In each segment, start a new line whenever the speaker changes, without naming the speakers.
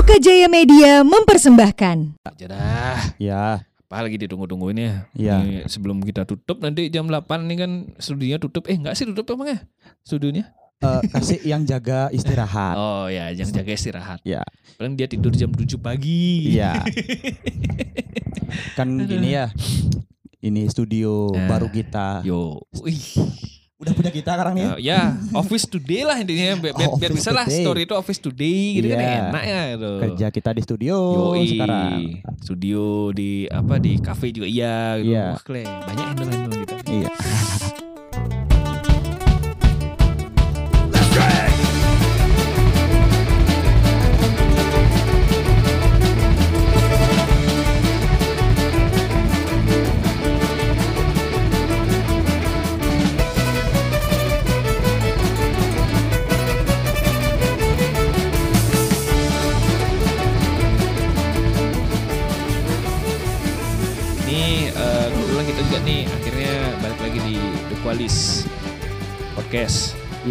Oka Jaya Media mempersembahkan.
aja dah.
Ya,
Apa lagi ditunggu-tunggu ini ya?
Iya.
Ini sebelum kita tutup nanti jam 8 nih kan studionya tutup. Eh enggak sih tutup emang ya? Studionya?
eh, kasih yang jaga istirahat.
Oh ya, jangan jaga istirahat.
Ya,
Paling dia tidur jam 7 pagi.
iya. kan gini ya. Ini studio
Nah.
baru kita.
Yo. Wih.
Udah punya kita sekarang nih.
Ya, ya, office today lah intinya biar, biar,
Oh,
biar bisa lah story itu office today gitu kan
Iya.
enak ya gitu.
Kerja kita di studio
Yoi.
sekarang.
Studio di apa di cafe juga iya gitu.
Iya.
Wah, kle, banyak handle-handle gitu.
Iya.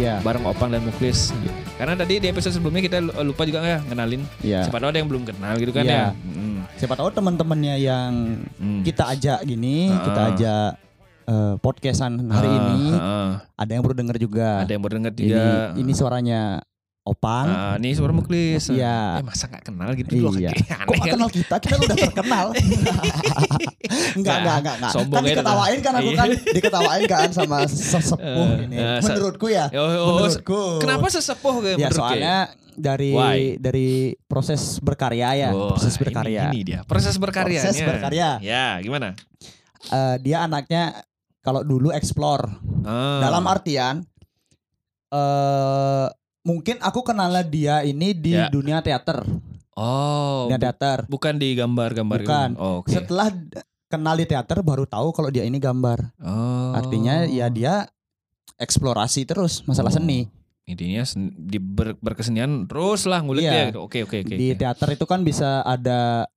Iya.
bareng Opang dan Muklis. Karena tadi di episode sebelumnya kita lupa juga ya ngenalin.
Iya.
Siapa tahu ada yang belum kenal gitu kan
Iya.
ya. Mm,
Siapa tahu teman-temannya yang
mm.
kita ajak gini,
Ah.
kita ajak eh, podcastan hari
Ah,
ini,
ah,
ada yang baru denger juga.
ada yang baru dengar
ini,
juga.
ini suaranya Opang.
Ah, ini suara Muklis.
Iya.
Eh masa gak kenal gitu loh.
Iya.
Kayak
Kok gak
kan?
kenal kita? Kita udah terkenal. enggak, enggak, enggak, enggak.
Sombong
Kan
ya,
diketawain kan aku
Iya.
kan, diketawain kan sama sesepuh
Eh,
ini.
se-
Menurutku ya.
Oh, oh, oh,
menurutku.
Kenapa sesepuh kayak
Ya
menurut
soalnya dari
Why?
dari proses berkarya ya,
Oh,
proses
ini-
berkarya.
Ini, dia. Proses berkarya.
Proses berkarya.
Ya, gimana?
Eh, dia anaknya kalau dulu explore.
Ah.
Dalam artian eh mungkin aku kenal dia ini di
Ya.
dunia teater,
Oh,
dunia
bu-
teater.
bukan di gambar-gambar gitu?
Bukan.
Oh, Oke.
Setelah kenal di teater baru tahu kalau dia ini gambar.
Oh.
Artinya ya dia eksplorasi terus masalah
Oh.
seni.
intinya sen- di ber- berkesenian terus lah ngulik
Iya.
dia gitu. Oke, oke, oke.
Di teater itu kan bisa ada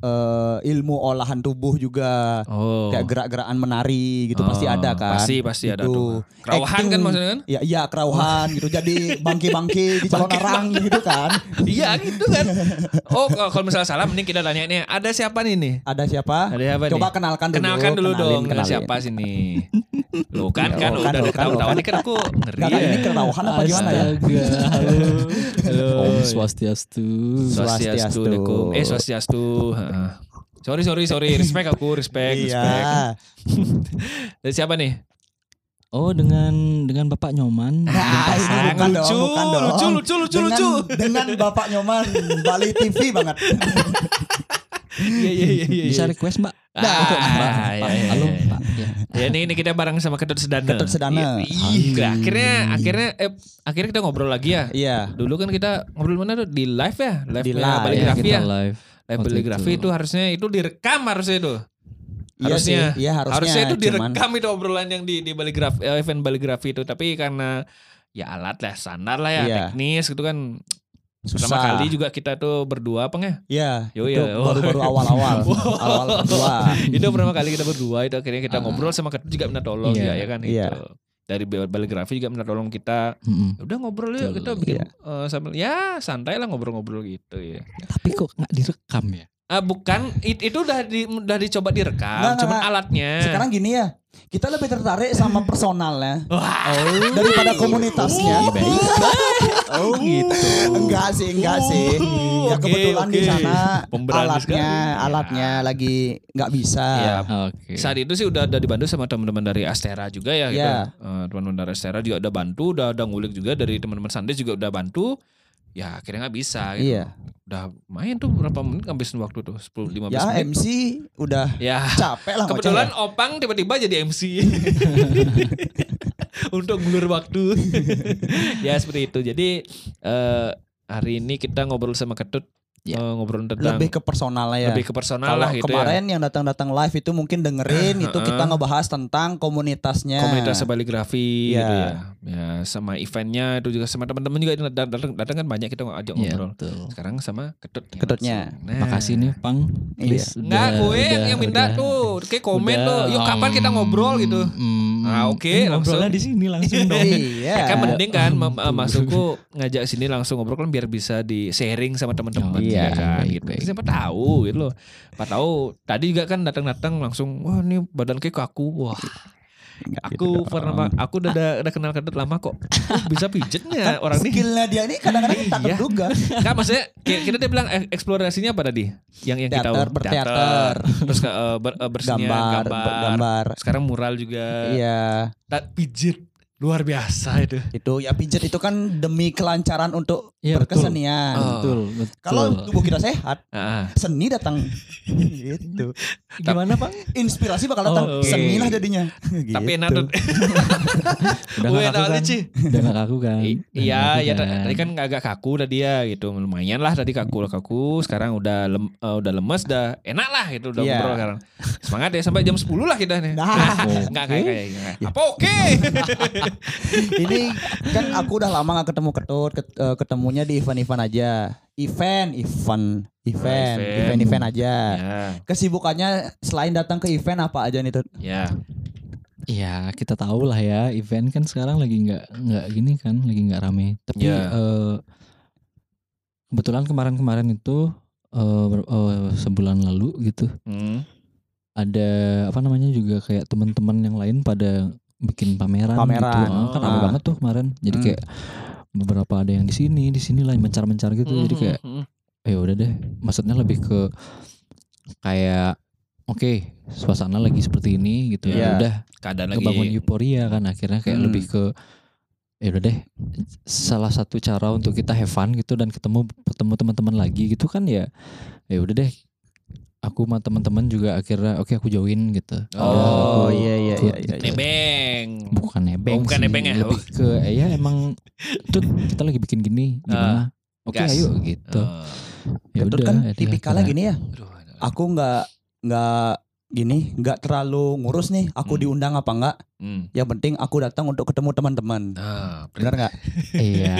eh, ilmu olahan tubuh juga.
Oh.
Kayak gerak-gerakan menari gitu pasti
Oh,
ada kan.
Pasti pasti ada
Gitu.
tuh. Kerawahan
Acting.
kan maksudnya kan?
Ya iya kerauhan gitu jadi bangki-bangki di calon orang gitu kan.
Iya gitu kan. Oh, kalau kalau misalnya salah mending kita tanya nih, ada siapa nih nih?
Ada siapa?
Ada siapa
Coba
nih?
kenalkan dulu.
Kenalkan dulu
kenalin,
dong,
kenalin.
siapa sini? Lo kan udah
kan,
udah
kan,
tahu-tahu
oh,
ini kan aku ngeri ya.
ini kerauhan apa gimana ya?
Halo.
Halo.
Om Swastiastu.
Swastiastu. Eh Swastiastu. Heeh. Sorry sorry sorry, respect aku, respect, respect.
Iya.
Dari siapa nih?
Oh dengan dengan Bapak Nyoman.
Nah, ini bukan
lucu,
dong, bukan dong.
lucu, lucu, lucu,
dengan,
lucu.
Dengan Bapak Nyoman Bali TV banget.
Iya iya iya iya.
Bisa request Mbak?
Ah,
Untuk Mbak.
iya,
Pak.
iya,
Halo
iya.
Pak. Ya.
Ya ini, ini kita bareng sama Ketut Sedana.
Ketut Sedana.
Ih, ih, akhirnya akhirnya eh, akhirnya kita ngobrol lagi ya.
Iya.
Dulu kan kita ngobrol mana tuh di live ya, live,
Di
ya,
live.
kita
ya.
live.
Live
waktu
baligrafi
itu.
itu harusnya itu direkam harusnya itu.
Iya
Harusnya.
sih, iya harusnya.
Harusnya itu
cuman-
direkam itu obrolan yang di di baligrafi eh, event baligrafi itu, tapi karena ya alat lah standar lah ya,
Iya.
teknis gitu kan.
susah.
Pertama kali juga kita tuh berdua apa ya?
Iya.
Yo, iya.
baru-baru awal-awal. awal berdua.
itu pertama kali kita berdua itu akhirnya kita ngobrol sama Ketut juga minta tolong
Iya.
ya, ya kan
Iya.
itu. Dari baligrafi juga minta tolong kita. Ya udah ngobrol yuk kita bikin
Iya.
eh, sambil ya santai lah ngobrol-ngobrol gitu ya.
Tapi kok nggak direkam ya?
Ah bukan it- itu udah di udah dicoba direkam,
Nggak, nggak,
cuman
nggak.
alatnya.
Sekarang gini ya. Kita lebih tertarik sama personalnya
Wah,
daripada komunitasnya.
Oh.
Oh gitu. Enggak sih, enggak sih. Ya
oke,
kebetulan di
oke.
sana
Pemberani
alatnya,
sekali.
alatnya lagi nggak bisa.
Iya.
Oke.
saat itu sih udah udah dibantu sama teman-teman dari Astera juga ya gitu.
Iya.
Eh, teman-teman dari Astera juga udah bantu, udah udah ngulik juga dari teman-teman Sandes juga udah bantu. Ya akhirnya nggak bisa gitu.
Iya.
Udah main tuh berapa menit ngabisin waktu tuh 10 15
Ya
menit.
MC udah
Ya.
capek lah
Kebetulan
ya.
Opang tiba-tiba jadi MC untuk ngulur waktu. ya seperti itu. Jadi eh, hari ini kita ngobrol sama Ketut,
Ya.
ngobrol tentang
lebih ke personal lah ya.
lebih ke personal
Kalau
lah gitu
kemarin yang datang-datang live itu mungkin dengerin itu kita ngebahas tentang komunitasnya.
ya. Komunitas baligrafi
Iya.
gitu ya. Ya sama eventnya itu juga sama teman-teman juga datang, datang, kan banyak kita ajak
Iya,
ngobrol.
betul.
Sekarang sama Ketut.
Ketutnya.
Nah.
Makasih nih Pang.
Iya.
Enggak,
udah-
gue
udah-
yang minta
udah-
tuh. Kayak komen
udah,
tuh. Yuk kapan kita
um,
ngobrol gitu.
mm,
Ah, oke,
Eh,
langsung.
ngobrolnya di sini langsung dong.
Iya.
Ya kan mending kan masukku ngajak sini langsung ngobrol kan biar bisa di sharing sama teman-teman
Oh,
ya
iya,
kan
baik,
gitu.
baik.
Siapa tahu gitu loh. Siapa tahu tadi juga kan datang-datang langsung wah ini badan kayak kaku. Wah,
Nggak
aku
gitu
pernah
dong.
aku udah udah, udah kenal Kedut lama kok. Oh, bisa pijetnya orang ini.
Skillnya dia ini kadang-kadang tak
Iya.
terduga.
Kan maksudnya kita dia bilang eh, eksplorasinya apa tadi? Yang yang kita
Teater,
tahu.
berteater.
Terus ke eh, ber, eh, bersenian,
Gambar,
gambar.
gambar.
Sekarang mural juga.
Iya.
Tak pijet luar biasa itu.
Itu ya pijet itu kan demi kelancaran untuk
betul.
berkesenian.
Oh.
Betul, betul.
Kalau tubuh kita sehat, seni datang. gitu.
Gimana, Bang?
Inspirasi bakal datang,
Oh, oke.
seni lah jadinya.
tapi
Gitu.
enak tuh.
Udah gak kaku kan?
Ci.
Udah gak kaku kan? Udah
Iya, ya ta- tadi kan agak kaku tadi ya gitu. Lumayan lah tadi kaku lah kaku. Sekarang udah lem, eh, udah lemes, udah enak lah gitu udah
Iya.
ngobrol sekarang. Semangat ya sampai jam 10 lah kita nih.
Nah,
Enggak kayak kayak. Apa oke?
ini kan aku udah lama gak ketemu ketut, ket- eh, ketemunya di event-event aja. Event, event, event,
event.
event-event aja.
ya,
Kesibukannya selain datang ke event apa aja nih Tut?
ya.
Ya kita tahu lah ya event kan sekarang lagi nggak nggak gini kan lagi nggak rame. Tapi
Ya.
eh, kebetulan kemarin-kemarin itu eh, ber- eh, sebulan lalu gitu
Hmm.
ada apa namanya juga kayak teman-teman yang lain pada bikin pameran,
Pameran.
gitu. Eh, kan rame
Ah.
banget tuh kemarin. Jadi
Hmm.
kayak beberapa ada yang di sini, di sini lah yang mencar-mencar gitu. Jadi
Hmm,
kayak
hmm,
ya udah deh. Maksudnya lebih ke kayak oke suasana lagi seperti ini gitu
Iya.
ya udah
keadaan lagi.
kebangun euforia kan akhirnya kayak
Hmm.
lebih ke ya udah deh salah satu cara untuk kita have fun gitu dan ketemu ketemu teman-teman lagi gitu kan ya ya udah deh aku sama teman-teman juga akhirnya oke aku join gitu
Oh,
Aku
iya, iya,
ikut
iya, iya,
gitu.
Nebeng.
bukan nebeng
Oh, bukan
sih,
nebeng ya?
lebih ke eh, ya emang tuh kita lagi bikin gini gimana oke
gas.
ayo gitu
Oh,
ya udah
kan
akhirnya
tipikalnya gini ya. Aku nggak nggak gini, nggak terlalu ngurus nih. Aku
Hmm.
diundang apa enggak?
Hmm.
Yang penting aku datang untuk ketemu teman-teman.
Nah,
Benar nggak?
Iya,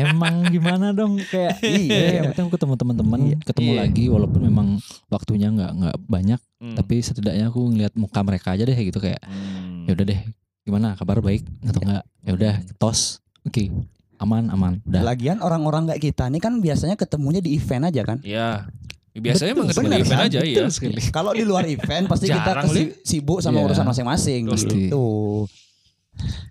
emang gimana dong kayak
Iya.
iya, yang penting aku ketemu teman-teman,
Iya.
ketemu
Iya.
lagi walaupun memang waktunya nggak nggak banyak,
Hmm.
tapi setidaknya aku ngeliat muka mereka aja deh gitu kayak
Hmm.
ya udah deh, gimana kabar baik atau enggak? Ya udah, tos. Oke. Aman, aman. Udah.
Lagian orang-orang kayak kita nih kan biasanya ketemunya di event aja kan.
Ya. Biasanya emang
Betul,
ketemu di
bener
event
kan?
aja ya.
Sekali.
Kalau di luar event pasti kita kesi- sibuk sama
Iya.
urusan masing-masing
Pasti.
gitu.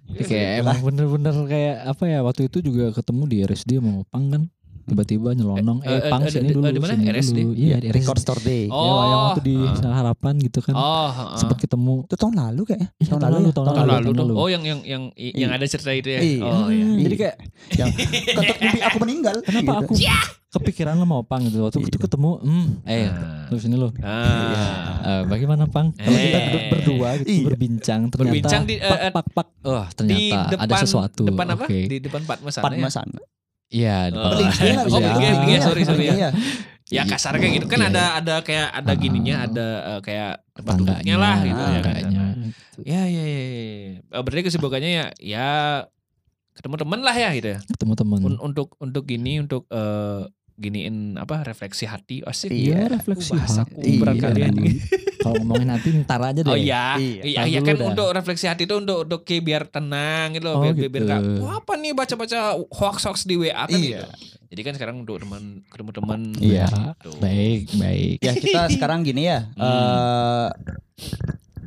Iya,
kayak emang bener-bener kayak apa ya waktu itu juga ketemu di RSD mau Pang kan tiba-tiba nyelonong
Eh,
eh,
eh,
Pang
eh,
sini
di-
dulu
di mana?
sini
RSD?
dulu iya di RSD
Record Store Day.
Oh.
ya yang waktu di
ah.
harapan gitu kan
Oh, heeh.
sempat ketemu
Itu tahun lalu kayaknya.
Iya,
tahun
tahun
lalu,
lalu,
ya?
tahun
tahun lalu
tahun lalu.
Oh, yang yang yang yang
Iya.
ada cerita itu ya.
Iya.
Oh, iya.
Hmm,
Jadi kayak yang ketuk mimpi aku meninggal.
Kenapa
gitu.
aku kepikiran lo mau pang gitu waktu itu
Iya.
ketemu hmm eh
Ah.
terus ini lo
Ah.
Eh, bagaimana pang kalau kita
Eh.
duduk berdua gitu
Iya.
berbincang ternyata
Berbincang di, eh,
pak
eh,
pak pak oh
di
ternyata
depan
ada sesuatu
Depan apa?
Oke.
Di depan Patma sana.
Padma
ya?
Iya
Oh.
Beli dia nggak
Oh,
Iya,
sorry, sorry ya.
iya.
Ya kasar kayak gitu kan
Iya,
ada ada kayak ada
Ah.
gininya, ada eh, kayak tempat duduknya lah gitu ya kan.
tangganya.
Ya ya ya. ya. Eh, Berarti kesibukannya ya ya ketemu temen lah ya gitu ya.
ketemu teman
Un- untuk untuk gini untuk eh, giniin apa refleksi hati asik.
Iya,
Uh,
refleksi
bahasaku
hati.
Iya.
Kalau ngomongin hati ntar aja deh.
Oh iya,
Iya,
iya, iya kan
dah.
untuk refleksi hati itu untuk untuk kayak biar tenang gitu loh,
Oh,
biar,
gitu.
biar gak, "Wah, apa nih baca-baca hoax hoax di WA kan
Iya.
gitu. Jadi kan sekarang untuk teman ketemu teman.
Iya,
gitu.
baik, baik.
Ya kita sekarang gini ya.
Hmm.
eh,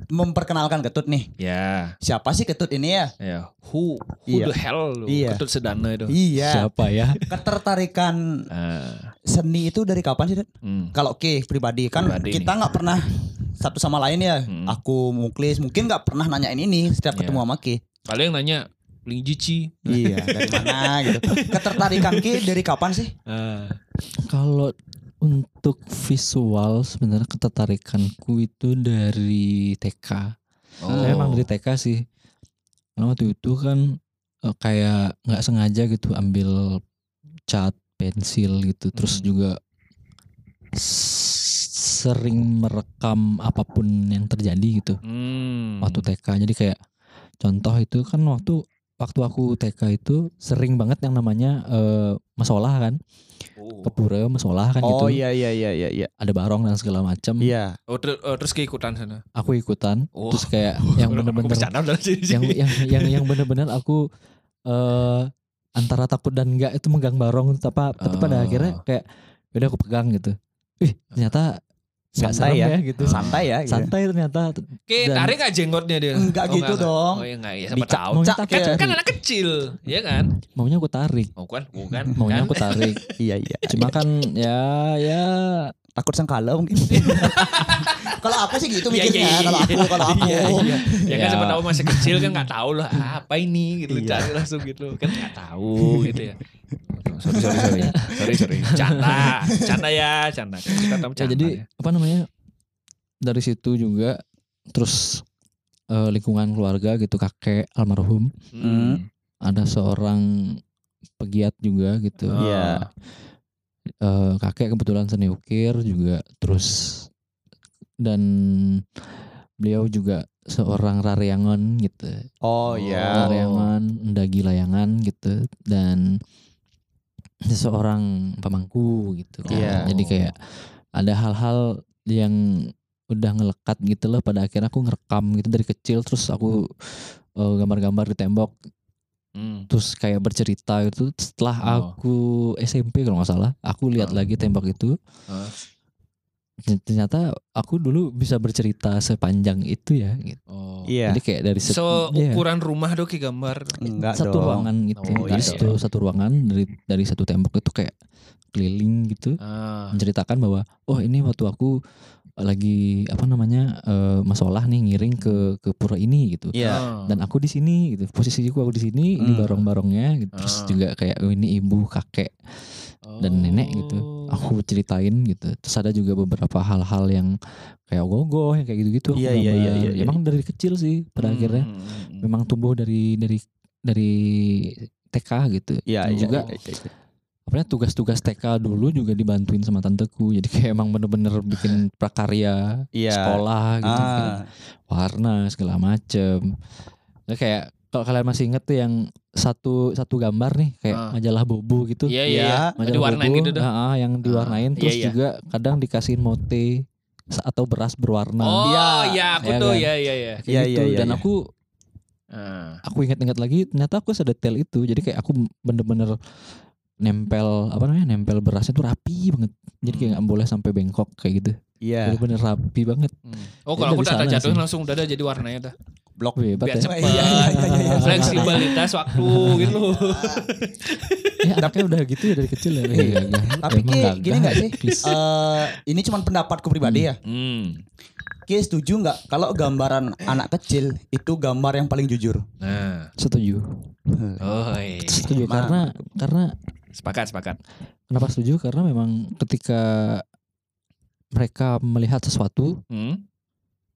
memperkenalkan Ketut nih.
Ya,
Siapa sih Ketut ini ya?
ya. Who who
Iya.
the hell lu?
Iya.
Ketut sedana itu.
Iya.
Siapa ya?
Ketertarikan
Ah,
seni itu dari kapan sih?
Hmm.
Kalau oke pribadi kan
Pribadi
kita nggak pernah satu sama lain ya.
Hmm.
Aku Muklis mungkin nggak pernah nanyain ini setiap
Iya.
ketemu sama Ki.
Paling nanya Ling Jici.
Iya, dari mana gitu. Ketertarikan Ki dari kapan sih?
Ah.
Kalau untuk visual sebenarnya ketertarikanku itu dari TK.
Oh.
Saya emang dari TK sih. Karena waktu itu kan eh, kayak nggak sengaja gitu ambil cat, pensil gitu. Terus
Hmm.
juga sering merekam apa pun yang terjadi gitu.
Hmm.
waktu TK jadi kayak contoh itu kan waktu waktu aku TK itu sering banget yang namanya eh masalah kan ke pura masalah kan
Oh
gitu
iya iya iya iya iya.
ada barong dan segala macam
Iya.
Oh, ter- oh, terus keikutan sana.
aku ikutan
Oh.
terus kayak yang bener-bener
sini.
yang yang yang yang bener-bener aku eh antara takut dan enggak itu megang barong tapi tapi pada
Oh.
akhirnya kayak udah aku pegang gitu ih ternyata
Santai
serem
ya.
gitu
Santai ya. gitu.
santai ternyata
Oke,
Dan-
tarik gak jenggotnya dia?
Enggak gitu
enggak.
dong.
Oh iya enggak, ya siapa
Dicak-
tahu.
tak
ya.
Kan, kan anak kecil, ya kan?
maunya aku tarik
Oh kan, bukan.
maunya
kan?
aku tarik
Iya iya.
cuma kan ya ya
Takut sengkala mungkin. kalau aku sih gitu
Iya, iya,
mikirnya.
iya,
Kalau aku
iya.
kalau aku.
Iya, iya. Ya kan
Ya.
siapa tahu masih kecil kan nggak tahu lah apa ini gitu
Iya.
cari langsung gitu kan nggak tahu gitu ya. Sorry sorry sorry sorry sorry canda canda ya canda kita tahu
Ya,
canda
jadi
ya.
apa namanya dari situ juga terus eh, lingkungan keluarga gitu kakek almarhum
Hmm.
ada seorang pegiat juga gitu
Oh.
Iya.
Eh, kakek kebetulan seni ukir juga terus dan beliau juga seorang raryangon gitu
Oh iya.
layangan ndagi layangan gitu dan seorang pemangku gitu kan.
Iya.
Jadi kayak ada hal-hal yang udah ngelekat gitu loh pada akhirnya aku ngerekam gitu dari kecil terus aku eh, gambar-gambar di tembok
Hmm.
terus kayak bercerita gitu setelah
Oh.
aku SMP kalau nggak salah aku lihat
Oh.
lagi tembok itu
Oh.
Ternyata aku dulu bisa bercerita sepanjang itu ya gitu.
Oh.
Iya.
jadi kayak dari set-
So
iya.
ukuran rumah dong ki gambar.
Enggak
satu
dong.
ruangan gitu
Oh,
jadi
iya.
satu satu ruangan dari dari satu tembok itu kayak keliling gitu
Ah.
menceritakan bahwa oh ini waktu aku lagi apa namanya eh, masalah nih ngiring ke ke pura ini gitu
Iya.
Ah.
dan aku di sini gitu posisiku aku di sini ini
Hmm.
barong-barongnya gitu. terus
Ah.
juga kayak oh, ini ibu kakek dan nenek gitu
Oh.
aku ceritain gitu terus ada juga beberapa hal-hal yang kayak gogoh yang kayak gitu-gitu
Iya, iya, iya, iya, iya.
emang dari kecil sih pada
Hmm,
akhirnya
hmm, hmm.
memang tumbuh dari dari dari TK gitu
Iya,
Dan
iya,
juga
iya, iya.
apa tugas-tugas TK dulu juga dibantuin sama tanteku jadi kayak emang bener-bener bikin prakarya
Iya.
sekolah gitu.
Ah,
warna segala macem Nah, kayak kalau kalian masih inget tuh yang satu satu gambar nih kayak
Ah.
majalah bobo gitu
Iya iya.
Iya.
iya.
majalah
Diwarnain
bobo
gitu dah.
ah, ah, yang diwarnain
Iya,
terus
iya.
juga kadang dikasihin mote atau beras berwarna
Oh
Iya.
iya aku
Iya
tuh
kan?
ya ya ya.
Iya,
gitu
iya, iya,
dan
iya.
aku
Ah.
aku ingat-ingat lagi ternyata aku sedetail itu jadi kayak aku bener-bener nempel apa namanya nempel berasnya tuh rapi banget jadi kayak
Hmm.
nggak boleh sampai bengkok kayak gitu
Iya.
bener-bener rapi banget
Hmm. Oh
Ya,
kalau aku udah jatuh
sih.
langsung udah ada jadi warnanya dah.
Blok.
hebat
Biar
ya
cepet.
Iya, iya, iya, iya, iya.
Fleksibilitas waktu gitu.
ya anaknya udah gitu ya dari kecil ya Iya, iya.
Tapi
Emang
Ki,
gagah
gini nggak sih? Eh, ini cuma pendapatku pribadi ya.
Hmm.
Ki setuju nggak kalau gambaran anak kecil itu gambar yang paling jujur?
Nah.
setuju
Oh iya.
setuju
Ma-
karena karena
Sepakat sepakat.
kenapa setuju karena memang ketika mereka melihat sesuatu
Hmm.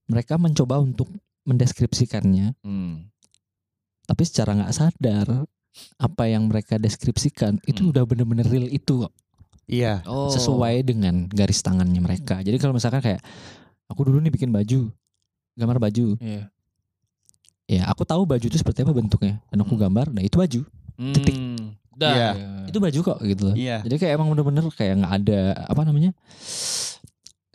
mereka mencoba untuk mendeskripsikannya
Hmm.
tapi secara nggak sadar apa yang mereka deskripsikan itu
Hmm.
udah bener-bener real itu kok.
Iya.
Oh.
sesuai dengan garis tangannya mereka jadi kalau misalkan kayak aku dulu nih bikin baju gambar baju
Iya.
ya aku tahu baju itu seperti apa bentuknya dan aku
Hmm.
gambar nah itu baju Titik.
Hmm. Dah.
Iya.
ya.
itu baju kok gitu loh
Iya.
jadi kayak emang bener-bener kayak nggak ada apa namanya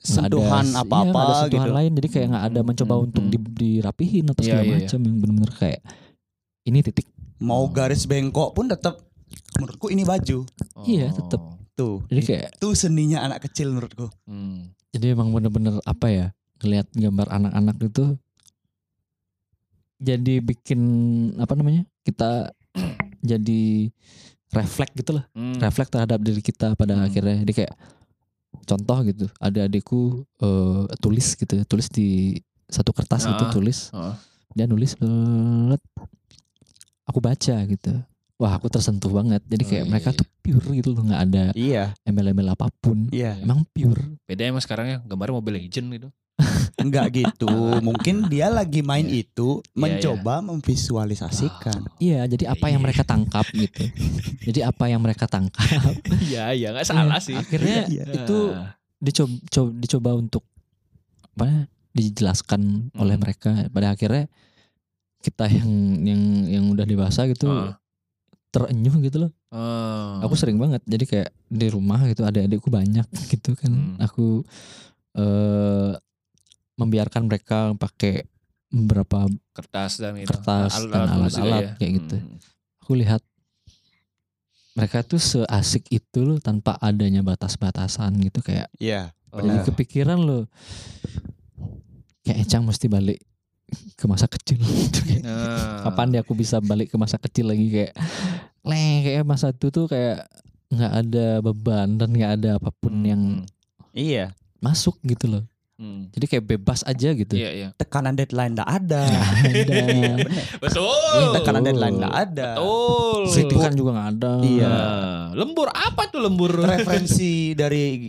Sentuhan
iya,
apa-apa
nggak ada sentuhan
gitu.
lain jadi kayak nggak ada mencoba
hmm,
untuk
hmm.
di- dirapihin atau
Iya,
segala
iya, iya.
macam yang bener-bener kayak ini titik
Mau garis bengkok pun tetap menurutku ini baju.
Iya, tetep.
Tuh.
jadi kayak
Itu seninya anak kecil menurutku.
Hmm.
jadi emang bener-bener apa ya ngelihat gambar anak-anak itu jadi bikin apa namanya kita jadi refleks gitu lah
Hmm.
refleks terhadap diri kita pada
Hmm.
akhirnya jadi kayak contoh gitu ada adikku eh, tulis gitu tulis di satu kertas gitu
Ah.
tulis
Ah.
dia nulis belet. aku baca gitu wah aku tersentuh banget jadi
Oh,
kayak
iya,
mereka
iya.
tuh pure gitu loh nggak ada
Iya.
embel-embel apa pun
Iya.
emang pure
Beda emang sekarang ya gambar Mobile Legend gitu.
Enggak gitu. Mungkin dia lagi main itu
Iya,
mencoba memvisualisasikan.
iya jadi apa yang
Iya.
mereka tangkap gitu jadi apa yang mereka tangkap
Iya iya nggak salah
Iya,
sih.
akhirnya
Iya.
itu dicoba coba, dicoba untuk apa ya, dijelaskan oleh
Hmm.
mereka pada akhirnya kita yang yang yang udah dewasa gitu
Heeh.
terenyuh gitu loh.
Oh.
Aku sering banget jadi kayak di rumah gitu adik-adikku banyak gitu kan.
Hmm.
Aku eh membiarkan mereka pakai beberapa
kertas dan itu.
Kertas dan
tulis juga
alat-alat kayak gitu.
Hmm.
aku lihat mereka tuh seasik itu loh tanpa adanya batas-batasan gitu kayak
Iya.
jadi
Oh.
kepikiran loh kayak Ecang mesti balik ke masa kecil gitu kayak
Nah.
kapan dia aku bisa balik ke masa kecil lagi kayak leh kayak masa itu tuh kayak nggak ada beban dan nggak ada apa pun
Hmm.
yang
Iya.
masuk gitu loh
Hmm.
jadi kayak bebas aja gitu
Iya iya.
Tekanan deadline enggak ada.
Nggak ada.
Betul.
Tekanan deadline enggak ada.
Betul.
kritikan juga nggak ada
Iya.
Nah, lembur apa tuh lembur?
Referensi dari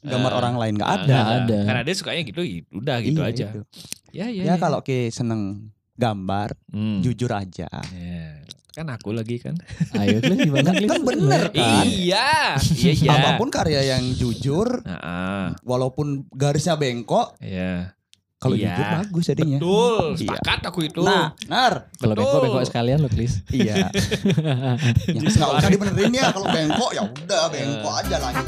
gambar
Eh,
orang lain enggak ada.
Nggak ada.
Karena dia sukanya gitu, udah gitu
Iya,
aja.
itu.
Ya ya.
Ya kalau Ki seneng gambar,
Hmm.
jujur aja.
Ya, Kan aku lagi kan.
ayo gimana?
Kan bener kan?
Iya. Iya iya.
Apa pun karya yang jujur, walaupun garisnya bengkok,
iya.
kalau
Iya.
jujur bagus jadinya.
Betul,
Iya.
sepakat aku itu.
Nah, nar.
kalau bengkok bengkok sekalian loh Klis
Iya. ya, nggak usah dibenerin ya kalau bengkok ya udah bengkok aja lanjut.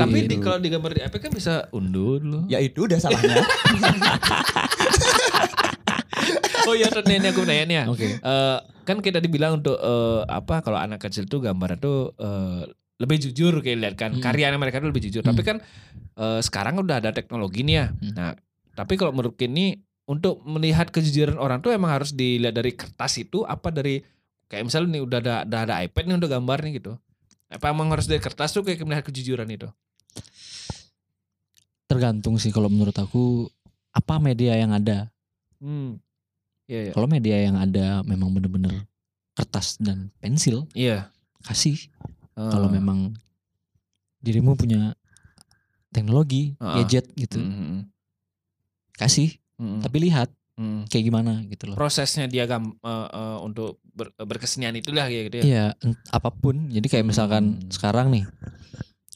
Tapi di, kalau di gambar di iPad kan bisa undur loh.
Ya itu udah salahnya.
Oh iya, ini aku nanya nih ya.
Oke.
Eh, kan kita dibilang untuk eh, apa kalau anak kecil tuh gambar tuh eh, lebih jujur kayak lihat kan
Hmm.
karyanya mereka tuh lebih jujur.
Hmm.
Tapi kan eh, sekarang udah ada teknologi nih ya.
Hmm.
Nah, tapi kalau menurut ini untuk melihat kejujuran orang tuh emang harus dilihat dari kertas itu apa dari kayak misalnya nih udah ada udah ada iPad nih untuk gambar nih gitu. Apa emang harus dari kertas tuh kayak melihat kejujuran itu?
Tergantung sih kalau menurut aku apa media yang ada.
Hmm. Iya, iya.
Kalau media yang ada memang bener-bener kertas dan pensil,
Iya.
kasih.
Eh,
Kalau memang dirimu punya teknologi,
Ah.
gadget gitu,
mm,
kasih.
mm, mm,
Tapi lihat
mm.
kayak gimana gitu loh.
prosesnya dia gam, eh, eh, untuk ber- berkesenian itulah kayak gitu ya.
Iya, apa pun. Jadi kayak misalkan
Hmm.
sekarang nih,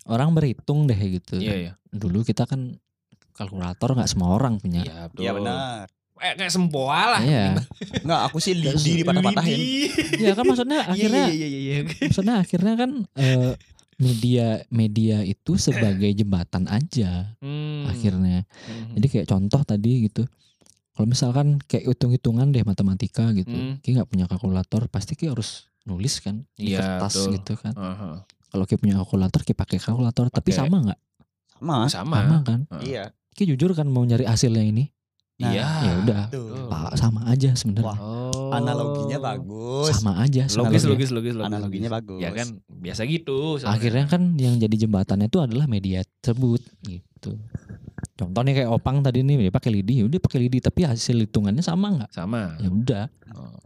orang berhitung deh gitu.
Iya, iya.
Dulu kita kan kalkulator nggak semua orang punya.
Iya, betul.
Iya benar.
Eh, kayak sempoa lah.
Iya.
Enggak, aku sih lidi dipatah-patahin.
Iya kan maksudnya akhirnya
Iya, iya, iya, iya.
maksudnya akhirnya kan eh, media media itu sebagai jembatan aja
Hmm.
akhirnya.
Hmm.
Jadi kayak contoh tadi gitu. Kalau misalkan kayak hitung-hitungan deh matematika gitu.
Hmm.
Ki nggak punya kalkulator, pasti Ki harus nulis kan di
Iya,
kertas
betul.
gitu kan.
Aha.
Kalau Ki punya kalkulator, Ki pakai kalkulator, tapi
Pakai.
sama nggak?
Sama.
Sama.
Sama kan?
Iya.
Ki jujur kan mau nyari hasilnya ini.
Nah,
Iya.
ya udah. Pak sama aja sebenarnya.
Oh.
Analoginya bagus.
Sama aja
Logis, logis, logis, logis.
Analoginya bagus.
Ya kan biasa gitu. sebenarnya.
Akhirnya kan yang jadi jembatannya itu adalah media tersebut gitu. Contohnya kayak Opang tadi nih dia pakai lidi, udah pakai lidi tapi hasil hitungannya sama nggak?
sama.
Ya udah.
Oh.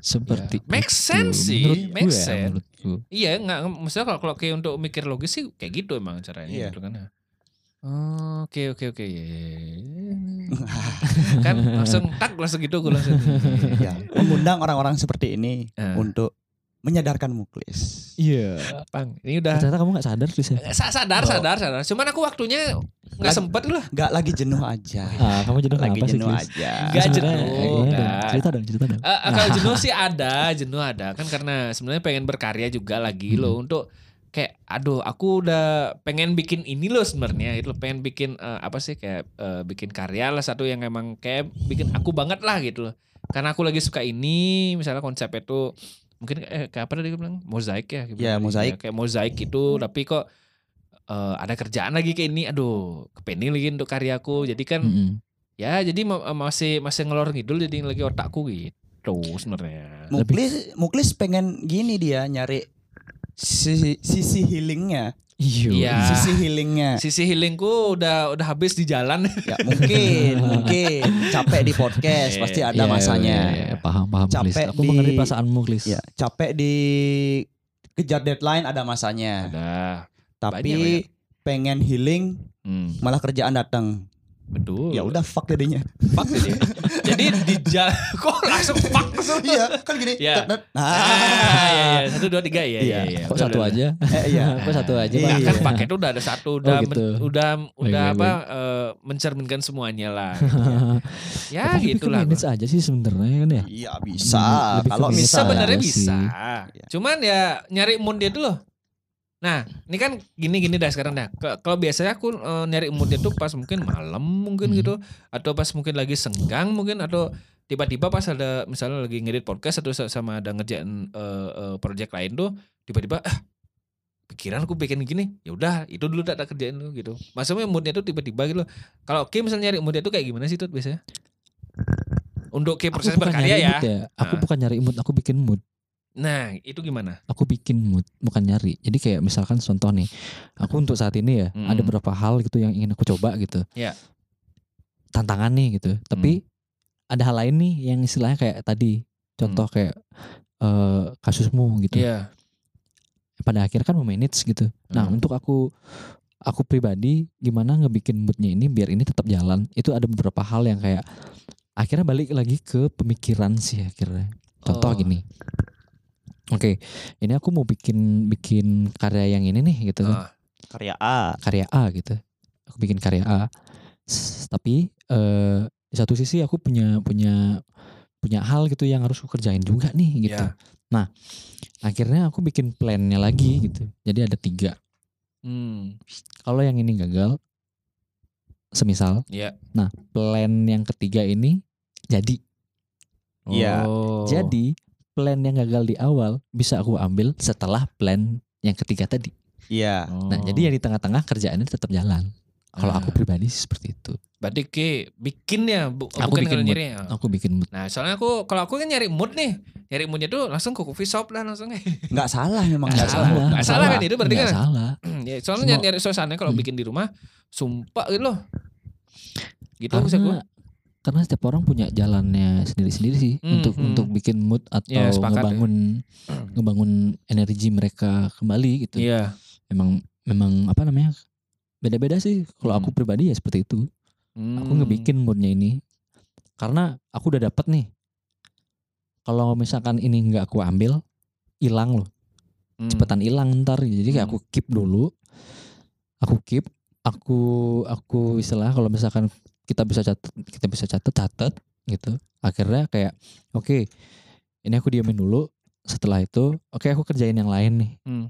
Seperti
Ya, make
itu.
sense sih,
Menurutku
make
ya,
sense.
menurutku.
Iya, enggak maksudnya kalau kalau kayak untuk mikir logis sih kayak gitu emang caranya
Iya.
gitu kan. ya. Oh, Oke oke oke Iya, iya, iya. kan langsung tak langsung gitu gue langsung.
ya, mengundang orang-orang seperti ini
Eh.
untuk menyadarkan muklis.
Iya.
Bang, ini udah
Ternyata kamu gak sadar sih. Seth.
Sa- sadar sadar sadar. Cuman aku waktunya nggak sempet lah.
Gak lagi jenuh aja.
Ah, kamu jenuh
lagi
apa sih,
jenuh aja.
Nggak
Sebenarnya,
jenuh,
eh, gimana dong?
nggak.
Cerita dong, cerita dong.
Eh, kalau jenuh sih ada, jenuh ada kan karena sebenarnya pengen berkarya juga lagi
Hmm.
loh untuk kayak aduh aku udah pengen bikin ini loh sebenarnya itu loh, pengen bikin eh, apa sih kayak eh, bikin karya lah satu yang emang kayak bikin aku banget lah gitu loh karena aku lagi suka ini misalnya konsep itu mungkin eh, kayak apa tadi gue bilang mozaik ya gitu.
Ya, mozaik.
kayak mozaik itu tapi kok eh, ada kerjaan lagi kayak ini aduh kepening lagi untuk karyaku jadi kan
Mm-mm.
ya jadi ma- masih masih ngelor ngidul jadi lagi otakku gitu sebenarnya
Muklis, muklis pengen gini dia nyari sisi, sisi healingnya,
Iya.
Iya.
sisi healingnya.
sisi healingku udah udah habis di jalan
Ya mungkin, mungkin capek di podcast
Iya,
pasti
Iya,
ada masanya.
iya, iya. Paham, paham.
Capek
Aku
di-
mengerti perasaanmu, Chris.
Ya, capek di kejar deadline ada masanya.
ada
Tapi
banyak, banyak.
pengen healing
hmm.
malah kerjaan datang.
Betul.
Ya udah fuck jadinya.
fuck jadi. jadi di jalan kok langsung langsung.
iya, kan gini.
Iya. Ah,
Ah,
iya, iya. Satu dua tiga ya.
Iya.
Kok satu aja?
Eh, iya.
Kok satu aja?
Iya.
Nah, kan
Pak?
paket udah ada satu udah
Oh, gitu.
men- udah udah apa eh, mencerminkan semuanya lah. ya
Tapi
gitulah.
manage aja sih sebenarnya kan ya.
Iya bisa. Kalau misal
Sebenarnya
Iya
bisa. Cuman ya nyari dia dulu. Nah, ini kan gini-gini dah sekarang dah. Kalau biasanya aku eh, nyari mood dia tuh pas mungkin malam mungkin
Hmm.
gitu atau pas mungkin lagi senggang mungkin atau tiba-tiba pas ada misalnya lagi ngedit podcast atau sa- sama ada ngerjain eh, eh, project lain tuh tiba-tiba ah pikiran aku bikin gini ya udah itu dulu tak tak kerjain dulu gitu maksudnya moodnya tuh tiba-tiba gitu kalau Kim misalnya nyari moodnya tuh kayak gimana sih tuh biasanya untuk Kim proses berkarya ya
mood Aku
Ah.
bukan nyari mood, aku bikin mood.
Nah itu gimana
Aku bikin mood, bukan nyari. Jadi kayak misalkan contoh nih, aku untuk saat ini ya
Mm.
ada beberapa hal gitu yang ingin aku coba gitu.
Iya.
Tantangan nih gitu. Tapi ada hal lain nih yang istilahnya kayak tadi, contoh kayak eh, kasusmu gitu.
Iya
Pada akhirnya kan memanage gitu. Nah
Hmm.
untuk aku aku pribadi gimana ngebikin moodnya ini biar ini tetap jalan. Itu ada beberapa hal yang kayak akhirnya balik lagi ke pemikiran sih akhirnya. Contoh
Oh.
gini. Oke, ini aku mau bikin bikin karya yang ini nih gitu kan.
Ah.
karya A.
Karya A gitu. Aku bikin karya A. S- tapi eh di satu sisi aku punya punya punya hal gitu yang harus aku kerjain juga nih gitu.
Iya.
Nah, akhirnya aku bikin plannya lagi gitu. Jadi ada tiga.
Hmm.
Kalau yang ini gagal, semisal,
Iya.
nah plan yang ketiga ini jadi.
Iya.
Oh.
Jadi plan yang gagal di awal bisa aku ambil setelah plan yang ketiga tadi.
Iya.
Nah, jadi yang di tengah-tengah kerjaannya tetap jalan. Kalau
Ah.
aku pribadi sih seperti itu.
berarti ke bikin ya, bu,
Aku
bukan
bikin
kalau
mood.
nyari ya.
Aku bikin mood.
Nah, soalnya aku kalau aku kan nyari mood nih. Nyari moodnya tuh langsung ke coffee shop lah langsung.
Nggak salah memang
Nggak
nggak
salah.
salah.
Nggak salah kan itu berarti
Nggak
kan?
salah.
ya, soalnya
Semua-
nyari, suasana kalau
Hmm.
bikin di rumah sumpah gitu loh. Gitu maksud aku.
Karena setiap orang punya jalannya sendiri-sendiri sih
Hmm,
untuk
hmm.
untuk bikin mood atau
Ya, sepakat
ngebangun ngebangun energi mereka kembali gitu.
Iya.
Memang memang apa namanya? Beda-beda sih. Kalau aku
Hmm.
pribadi ya seperti itu. Aku ngebikin moodnya ini karena aku udah dapet nih. Kalau misalkan ini nggak aku ambil, hilang loh.
Hmm.
cepetan hilang ntar jadi kayak
Hmm.
aku keep dulu aku keep aku aku istilah kalau misalkan kita bisa catat kita bisa catat catat gitu akhirnya kayak oke ini aku diamin dulu setelah itu oke aku kerjain yang lain nih
Hmm.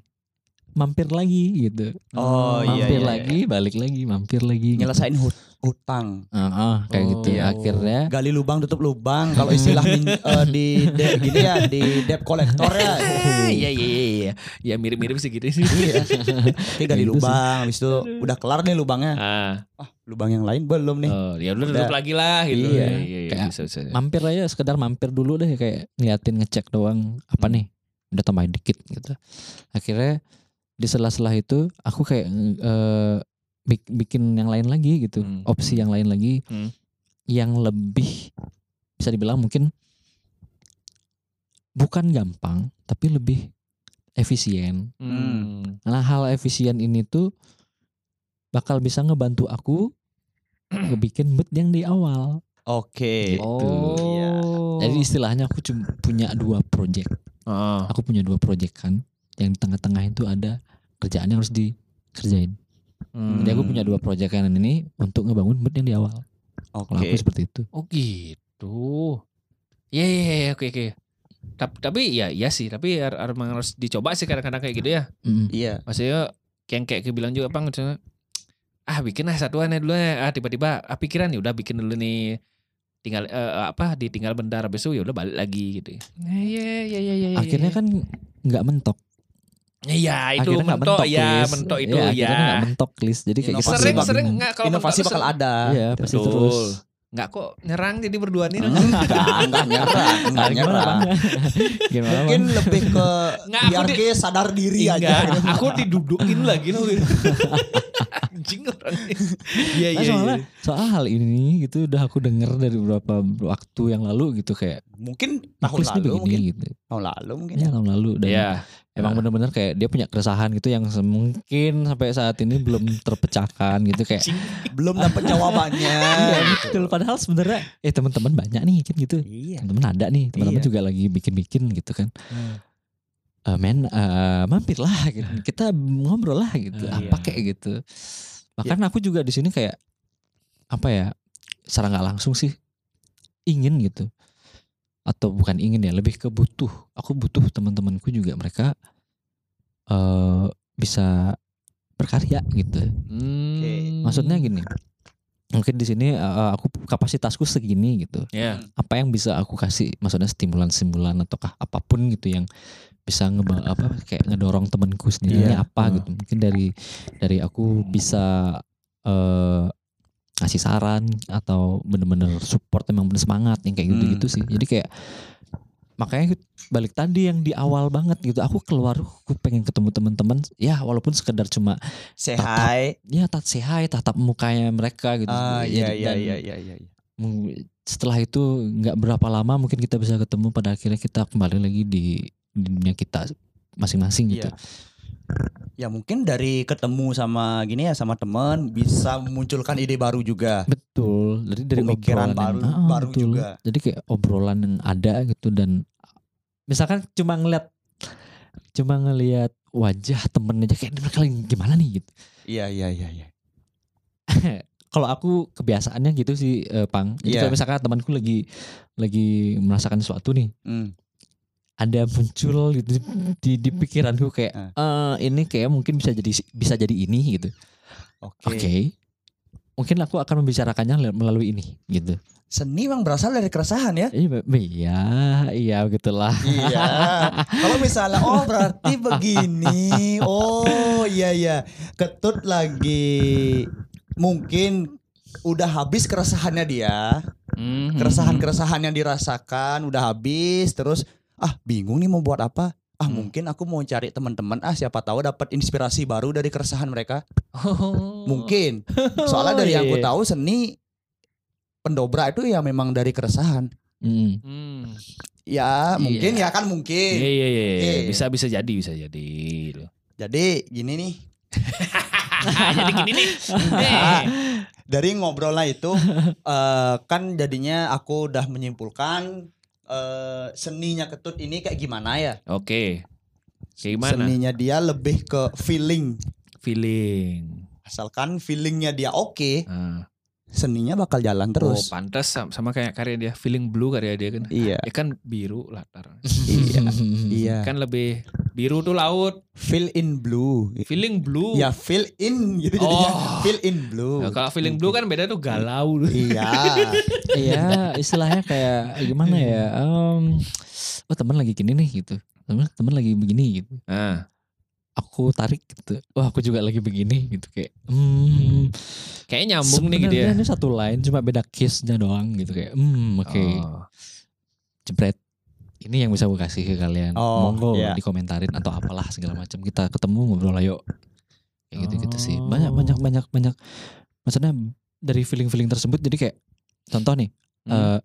Mampir lagi gitu
Oh, iya,
mampir
iya,
lagi balik lagi mampir lagi gitu.
Nyelesain hut- hutang.
Ah, ah, kayak
Oh.
gitu
Iya.
akhirnya
Gali lubang tutup lubang. Kalau istilah min- eh, di de- gini ya di debt collector ya.
Iya iya iya iya. Ya mirip-mirip sih gitu sih.
Iya. Oke, gali
Gitu
lubang. Habis itu udah kelar nih lubangnya.
Ah.
Ah, lubang yang lain belum nih.
Oh, ya udah
Udah.
tutup lagi lah gitu.
Iya.
iya,
Kayak
bisa, bisa.
mampir aja sekedar mampir dulu deh kayak ngeliatin ngecek doang apa
Hmm.
nih udah tambahin dikit gitu akhirnya di sela-sela itu aku kayak bik- bikin yang lain lagi gitu
Hmm.
opsi yang lain lagi
Hmm.
yang lebih bisa dibilang mungkin bukan gampang tapi lebih efisien
Hmm.
nah hal efisien ini tuh bakal bisa ngebantu aku ngebikin mood yang di awal
Oke.
Gitu.
Iya.
Oh.
Jadi istilahnya aku cuma punya dua project.
Ah.
Aku punya dua project kan. Yang di tengah-tengah itu ada kerjaan yang harus dikerjain.
Hmm.
Jadi aku punya dua project kan ini untuk ngebangun mood yang di awal. Kalau
Oke.
aku seperti itu.
Oh gitu. Iya iya iya oke oke. Tapi, tapi ya iya sih, tapi memang harus dicoba sih kadang-kadang kayak gitu ya.
Mm.
Iya.
Maksudnya yang kayak bilang juga bang, misalnya, ah bikin lah satuan ya dulu ya. Ah tiba-tiba ah pikiran ya udah bikin dulu nih. Tinggal eh, apa ditinggal bentar habis itu ya udah balik lagi gitu. Iya iya iya iya.
Akhirnya kan nggak mentok.
Iya itu
akhirnya nggak
mentok, ya, mentok itu
Iya,
ya.
akhirnya nggak mentok list. Jadi kayak
Inovasi
gitu.
sering
bakal-
sering nggak kalau
Inovasi
mentok
bakal ada.
Iya pasti
Betul.
terus.
Nggak kok nyerang jadi berdua nih.
Enggak, enggak nyerang, enggak nyerang.
Gimana
Mungkin lebih ke
Nggak,
biar
di-
ke sadar diri
Enggak,
aja.
aku didudukin lagi loh. anjing orang. Iya
Nah,
iya
soalnya
iya.
soal hal ini gitu udah aku denger dari beberapa waktu yang lalu gitu kayak
Mungkin tahun lalu
begini
mungkin.
gitu.
Tahun lalu mungkin.
Ya tahun lalu dan
Iya.
Emang
Nah.
bener-bener kayak dia punya keresahan gitu yang mungkin sampai saat ini belum terpecahkan gitu kayak.
Belum dapat jawabannya.
Iya betul padahal sebenarnya eh teman-teman banyak nih kan gitu.
Iya.
Teman-teman ada nih, teman-teman
Iya.
juga lagi bikin-bikin gitu kan. Eh, men eh, mampir lah gitu. Kita ngobrol lah gitu.
Ah,
apa
iya.
kayak gitu. Bahkan aku juga di sini kayak apa ya? Secara nggak langsung sih ingin gitu. Atau bukan ingin ya, lebih ke butuh. Aku butuh teman-temanku juga mereka eh bisa berkarya gitu.
Hmm.
Maksudnya gini. Mungkin di sini eh, aku kapasitasku segini gitu
Ya.
apa yang bisa aku kasih maksudnya stimulan-stimulan ataukah apa pun gitu yang bisa ngeba apa kayak ngedorong temanku sendiri
Iya.
apa
Hmm.
gitu mungkin dari dari aku bisa eh ngasih saran atau bener-bener support emang bener semangat yang kayak gitu-gitu sih jadi kayak makanya balik tadi yang di awal banget gitu aku keluar aku pengen ketemu teman-teman ya walaupun sekedar cuma
Say
Tatap.
hi.
ya tat say hi tatap mukanya mereka gitu
Ah
Ya,
iya iya
dan-
iya iya iya.
Mung- setelah itu nggak berapa lama mungkin kita bisa ketemu pada akhirnya kita kembali lagi di, di dunia kita masing-masing gitu.
Iya. Ya mungkin dari ketemu sama gini ya sama teman bisa memunculkan ide baru juga.
Betul. Jadi dari
Pemikiran baru-
yang, Ah,
baru
betul.
juga.
Jadi kayak obrolan yang ada gitu dan misalkan cuma ngeliat cuma ngelihat wajah temen aja kayak mereka lagi gimana nih gitu.
Iya iya iya iya.
Kalau aku kebiasaannya gitu sih eh, Pang. Jadi
Iya.
kalau misalkan temanku lagi lagi merasakan sesuatu nih
Hmm.
Ada muncul gitu di, di pikiranku kayak. "Eh, ini kayak mungkin bisa jadi bisa jadi ini gitu.
Oke.
Oke. Mungkin aku akan membicarakannya melalui ini gitu.
Seni memang berasal dari keresahan ya.
Iya, iya, iya gitulah.
Iya. Kalau misalnya oh berarti begini. Oh iya iya. Ketut lagi mungkin udah habis keresahannya dia.
Hmm.
Keresahan-keresahan yang dirasakan udah habis terus ah bingung nih mau buat apa? Ah
Hmm.
mungkin aku mau cari teman-teman ah siapa tahu dapat inspirasi baru dari keresahan mereka.
Oh.
Mungkin. Soalnya dari
Iya,
yang aku
iya.
tahu seni pendobrak itu ya memang dari keresahan.
Mm.
Hmm.
Ya,
Iya.
mungkin ya kan mungkin.
Iya iya iya. iya.
Iya.
Bisa bisa jadi bisa jadi.
Jadi gini nih,
jadi gini nih.
Nah, dari ngobrolnya itu eh, kan jadinya aku udah menyimpulkan eh, seninya ketut ini kayak gimana ya?
Oke. Kayak gimana?
Seninya dia lebih ke feeling.
Feeling.
Asalkan feelingnya dia oke,
Ah.
seninya bakal jalan
Oh,
terus.
pantas sama, sama kayak karya dia. Feeling blue karya dia kan.
Iya,
Ya kan biru latar.
iya, iya.
Kan lebih biru tuh laut.
Feel in blue.
Feeling blue.
Ya feel in gitu jadinya.
Oh.
Feel in blue.
Nah, kalau feeling blue kan beda tuh galau.
Iya.
Iya, istilahnya kayak gimana ya? Em, oh teman lagi gini nih gitu. Teman teman lagi begini gitu.
Nah,
Aku tarik gitu. Wah, aku juga lagi begini gitu kayak. Hmm,
kayak nyambung nih gitu ya.
sebenarnya Ini satu line cuma beda case-nya doang gitu kayak. Hmm, oke.
Oh.
Jebret. Ini yang bisa aku kasih ke kalian.
Oh,
Monggo
iya.
dikomentarin atau apalah segala macam. Kita ketemu ngobrol ayo. Kayak gitu-gitu sih.
Oh.
Banyak banyak banyak banyak. Maksudnya dari feeling-feeling tersebut jadi kayak contoh nih
Hmm.
eh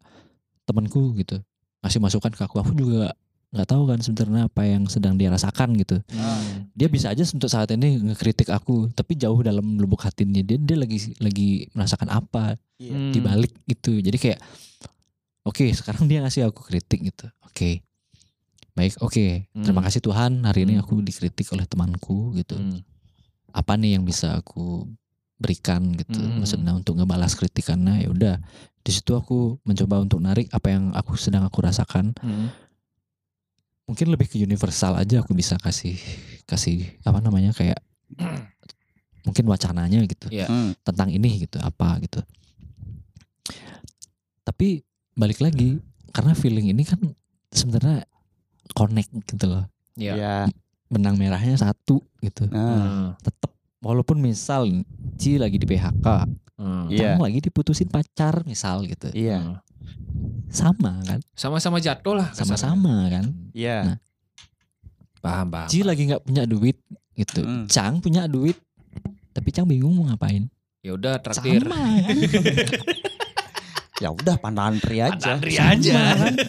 temanku gitu ngasih masukan ke aku. Aku juga nggak tahu kan sebenarnya apa yang sedang dia rasakan gitu.
Hmm.
Dia bisa aja untuk saat ini ngekritik aku, tapi jauh dalam lubuk hatinya dia dia lagi lagi merasakan apa
Iya.
di balik itu. Jadi kayak oke, sekarang dia ngasih aku kritik gitu. Oke. Baik, oke. Terima
Hmm.
kasih Tuhan, hari ini
Hmm.
aku dikritik oleh temanku gitu.
Hmm.
Apa nih yang bisa aku berikan gitu.
Hmm.
Maksudnya untuk ngebalas kritikannya ya udah. Di situ aku mencoba untuk narik apa yang aku sedang aku rasakan.
Hmm.
Mungkin lebih ke universal aja aku bisa kasih kasih apa namanya kayak mungkin wacananya gitu
Iya.
Hmm.
tentang ini gitu apa gitu. Tapi balik lagi karena feeling ini kan sebenarnya connect gitu loh.
Iya.
Iya.
Benang merahnya satu gitu.
Nah,
Hmm.
Tetap walaupun misal Ci lagi di PHK,
Hmm.
Kamu lagi diputusin pacar misal gitu.
iya.
Hmm.
Sama kan?
Sama-sama jatuh lah.
Sama-sama kan?
Iya.
Nah,
Paham paham.
Ci lagi nggak punya duit gitu.
Hmm.
Cang punya duit Tapi Cang bingung mau ngapain.
Ya udah traktir.
Sama.
Ya udah pandangan tri aja.
Pandangan
Sama
aja.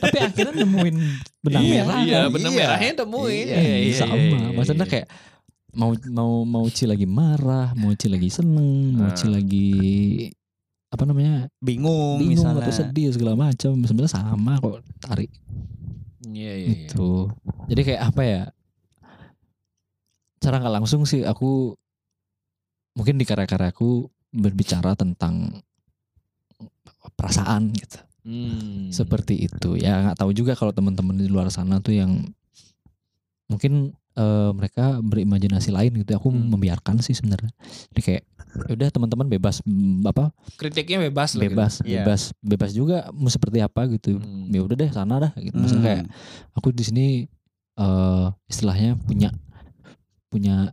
Tapi akhirnya nemuin benang
Iya,
merah.
Iya,
kan?
benang
Iya.
merahnya temuin.
Iya,
Iya, iya,
sama.
iya, iya,
Maksudnya
iya.
kayak mau mau mau Ci lagi marah, mau Ci lagi seneng, mau Ci
Ah.
lagi apa namanya
Bingung,
bingung
misalnya.
atau sedih segala macam sebenarnya sama kok tarik
Iya, iya, iya.
itu jadi kayak apa ya cara nggak langsung sih aku mungkin di karya-karyaku berbicara tentang perasaan gitu
Hmm.
seperti itu ya nggak tahu juga kalau teman-teman di luar sana tuh yang mungkin eh, mereka berimajinasi lain gitu aku
Hmm.
membiarkan sih sebenarnya jadi kayak "Ya udah teman-teman bebas mm, apa
kritiknya bebas lah gitu.
bebas
Iya.
bebas bebas juga mau seperti apa gitu
Hmm.
ya udah deh sana dah gitu maksudnya kayak
Hmm.
aku di sini eh istilahnya punya punya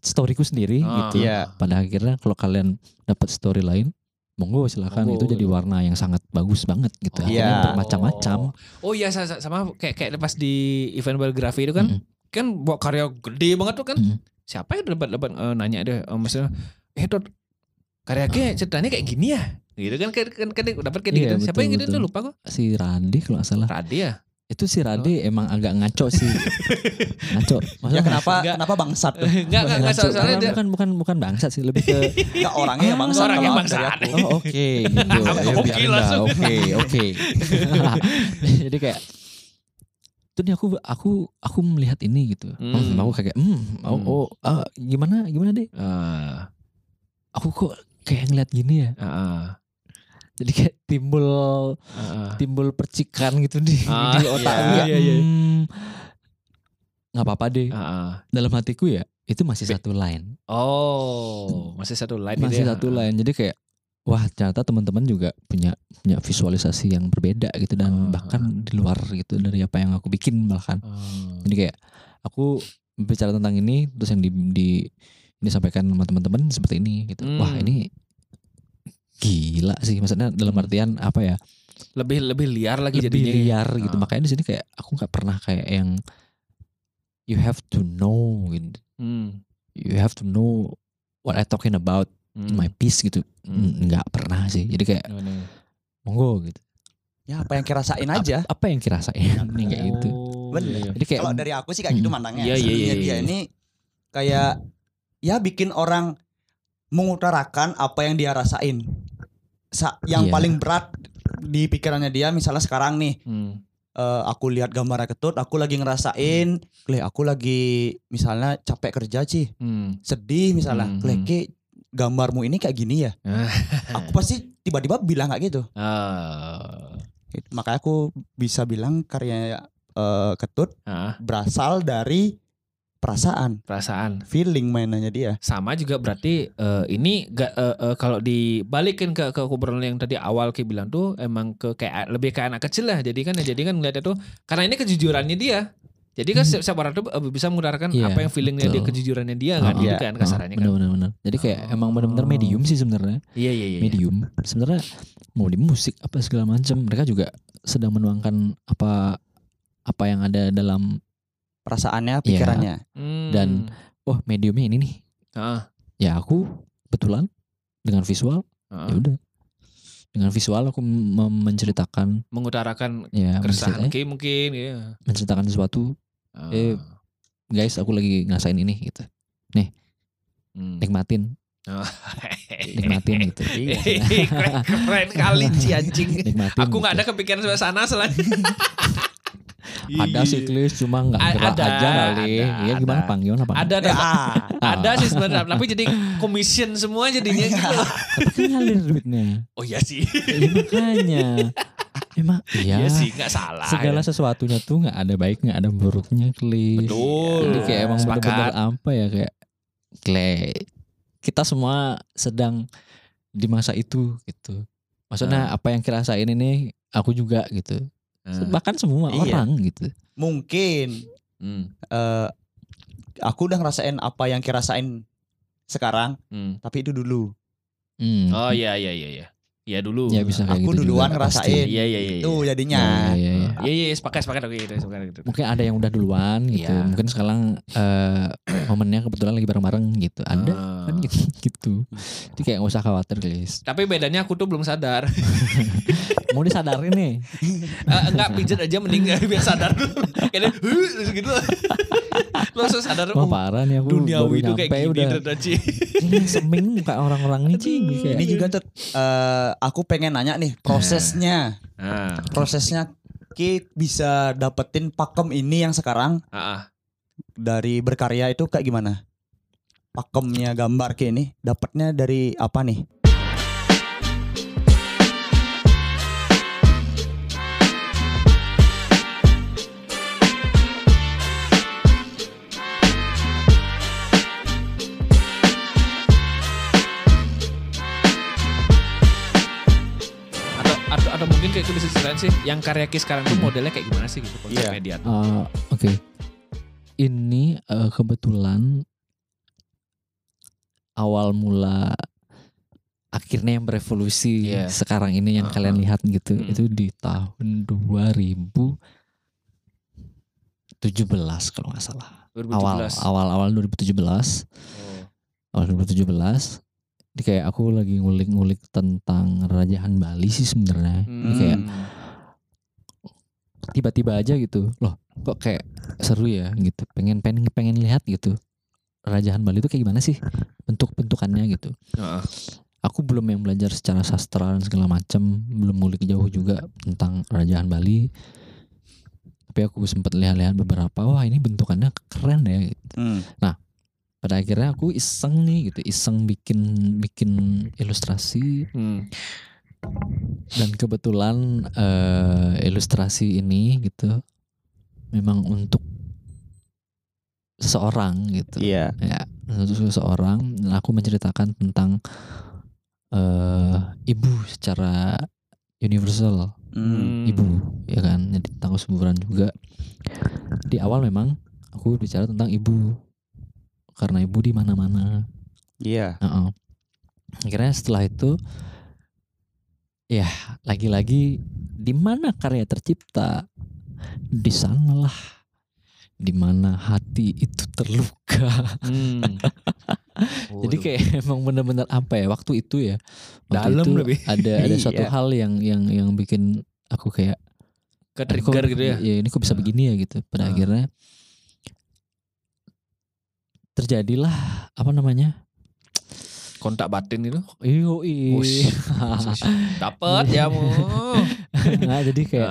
storyku sendiri
Ah.
gitu
Iya.
pada akhirnya kalau kalian dapat story lain monggo silakan
Monggo.
itu jadi warna yang sangat bagus banget gitu
Oh.
Iya.
bermacam-macam
Oh iya sa- sa- sama kayak kayak pas di event biografi itu kan
Mm-mm.
kan buat karya gede banget tuh kan.
Mm-mm.
Siapa yang dapat dapat eh, nanya deh eh, maksudnya eh Dot karya gue ceritanya kayak gini ya. Gitu kan kan kan, kan dapat kayak
Iya,
gitu. Siapa
betul,
yang gitu tuh lupa kok.
si Randi kalau nggak salah
Radi ya.
Itu si Randi emang agak ngaco sih ngaco
Ya
maksudnya
kenapa
Enggak.
kenapa bangsat tuh?
Enggak enggak enggak
ngaco.
soalnya
bukan,
dia
bukan bukan bukan bangsat sih lebih ke
Enggak orangnya yang bangsat
Orangnya bangsat.
Oh oke gitu. Ya,
Oke,
biarin lah.
langsung.
Oke oke. Jadi kayak itu nih aku aku aku melihat ini gitu.
Hmm.
Aku kayak hmm, oh,
Hmm.
oh ah, gimana gimana deh.
Ah,
Aku kok kayak ngeliat gini ya.
ah,
Jadi kayak timbul
ah.
timbul percikan gitu di
Ah,
di otak
iya,
aku ya.
iya, iya.
Hmm, nggak apa-apa deh.
Ah.
Dalam hatiku ya itu masih satu line.
Oh, masih satu line gitu
masih
ya.
satu line. Jadi kayak wah ternyata teman-teman juga punya punya visualisasi yang berbeda gitu dan
Ah,
bahkan di luar gitu dari apa yang aku bikin bahkan.
Oh.
Jadi kayak aku bicara tentang ini terus yang di, di disampaikan sama teman-teman seperti ini gitu.
Hmm.
Wah, ini gila sih maksudnya dalam
Hmm.
artian apa ya?
lebih lebih liar lagi
lebih
jadinya.
liar gitu.
Ah.
Makanya di sini kayak aku nggak pernah kayak yang you have to know gitu.
Hmm.
You have to know what I talking about in
Hmm.
my piece gitu.
Hmm.
Nggak pernah sih. Jadi kayak monggo gitu.
Ya apa yang kirasain aja.
Apa, apa yang kirasain nih kayak gitu.
Oh,
Bener.
iya.
Jadi kayak
Kalau dari aku sih kayak gitu
Mm.
mandangnya.
Iya, iya, iya,
dia
iya.
ini kayak ya bikin orang mengutarakan apa yang dia rasain. Yang
Iya.
paling berat di pikirannya dia misalnya sekarang nih
Hmm.
eh, aku lihat gambar ketut, aku lagi ngerasain, Kle, aku lagi misalnya capek kerja sih,
Hmm.
sedih misalnya,
Hmm,
Kle,
hmm.
Ki, gambarmu ini kayak gini ya. Aku pasti tiba-tiba bilang kayak gitu. Gitu. Makanya aku bisa bilang karya eh, ketut
Ah,
berasal dari perasaan,
perasaan.
feeling mainannya dia.
Sama juga berarti eh, ini gak eh, eh, kalau dibalikin ke ke obrolan yang tadi awal kayak bilang tuh emang ke kayak lebih kayak anak kecil lah. Jadi kan jadi kan ngeliatnya tuh karena ini kejujurannya dia. Jadi kan setiap, setiap orang tuh bisa mengutarakan
Iya,
apa yang feelingnya dia
betul.
kejujurannya dia kan
Oh,
gitu
iya.
kan kasarannya kan.
bener. Jadi kayak emang benar-benar
Oh.
medium sih sebenarnya.
Iya iya iya.
Medium. Sebenarnya mau di musik apa segala macam, mereka juga sedang menuangkan apa apa yang ada dalam
Perasaannya,
Iya.
pikirannya.
Hmm.
dan- oh mediumnya ini nih.
Ah,
Ya aku kebetulan dengan visual
ah.
ya udah. Dengan visual aku menceritakan
mengutarakan
ya
keresahan Ki mungkin ya.
menceritakan sesuatu
Ah.
Eh, guys aku lagi ngerasain ini gitu
Hmm.
nikmatin
Oh.
nikmatin gitu
Iya.
keren, keren kali Ci anjing.
nikmatin
Aku nggak
gitu.
ada kepikiran sampai sana selain.
ada sih Klis cuma nggak gerak
ada,
aja kali.
ada,
ya gimana
ada.
pang gimana pang
Ada ada.
Ya,
ada sih sebenarnya tapi jadi commission semua jadinya gitu.
tapi kan ngalir duitnya.
Oh iya sih.
ya, makanya. Emang iya.
Iya sih nggak salah.
segala sesuatunya tuh nggak ada baik nggak ada buruknya Klis.
Betul.
jadi kayak emang bener-bener apa ya kayak Kle kita semua sedang di masa itu gitu. Maksudnya
Ah.
apa yang rasain ini aku juga gitu
Ah.
bahkan semua
Iya.
orang gitu
Mungkin
Hmm.
eh, aku udah ngerasain apa yang kirasain sekarang,
Hmm.
tapi itu dulu.
Hmm.
Oh iya iya iya iya. Iya dulu.
Ya bisa kayak
Aku
gitu
duluan
juga,
ngerasain.
Iya iya iya.
Tuh jadinya.
Iya, iya, iya.
Iya iya sepakat sepakat oke gitu sepakat gitu.
Mungkin ada yang udah duluan gitu.
Iya.
Mungkin sekarang eh, momennya kebetulan lagi bareng-bareng gitu. Ada
Ah.
kan gitu. gitu. Jadi kayak gak usah khawatir guys.
Tapi bedanya aku tuh belum sadar.
Mau disadarin nih.
Eh, enggak pijet aja mending biar sadar dulu. Kayaknya "Huh," gitu. Langsung sadar
Wah
oh,
parah nih aku
duniawi itu kayak gini
udah. Ini seming muka orang-orang nih Cing. Kayak,
Ini juga tuh aku pengen nanya nih prosesnya.
Nah,
Prosesnya Ki bisa dapetin pakem ini yang sekarang
ah.
dari berkarya itu kayak gimana? Pakemnya gambar Ki ini dapatnya dari apa nih?
Mungkin kayak itu bisa ceritain sih yang karya Ki sekarang tuh modelnya kayak gimana sih gitu konsep
Iya.
media.
Eh, Oke. Ini eh, kebetulan awal mula akhirnya yang berevolusi
Iya.
sekarang ini yang
Uh-uh.
kalian lihat gitu
Mm.
itu di tahun 2017 kalau nggak salah
2017.
awal awal awal 2017
Oh.
awal 2017 ini kayak aku lagi ngulik-ngulik tentang Rajahan Bali sih sebenarnya Ini kayak
Hmm.
tiba-tiba aja gitu loh kok kayak seru ya gitu pengen pengen pengen lihat gitu Rajahan Bali itu kayak gimana sih bentuk-bentukannya gitu
Heeh.
aku belum yang belajar secara sastra dan segala macam belum ngulik jauh juga tentang Rajahan Bali tapi aku sempat lihat-lihat beberapa wah ini bentukannya keren ya gitu.
Hmm.
Pada akhirnya aku iseng nih gitu iseng bikin bikin ilustrasi.
Hmm.
dan kebetulan eh, ilustrasi ini gitu memang untuk seseorang gitu.
Iya.
ya untuk seseorang. Dan aku menceritakan tentang eh ibu secara universal.
Hmm.
ibu ya kan? Jadi tentang kesuburan juga. Di awal memang aku bicara tentang ibu karena ibu di mana-mana
Iya.
Heeh. akhirnya setelah itu ya lagi-lagi di mana karya tercipta di sanalah di mana hati itu terluka
Hmm.
Jadi kayak emang bener-bener apa ya waktu itu ya. Waktu
Dalam
itu
lebih.
Ada ada suatu
Iya.
hal yang yang yang bikin aku kayak
ke
"Aduh,
trigger
kok-
gitu ya.
Iya ini kok bisa begini ya gitu. Pada
Ah.
akhirnya terjadilah apa namanya?
Kontak batin itu.
Iyo.
Dapat ya mu.
nah, jadi kayak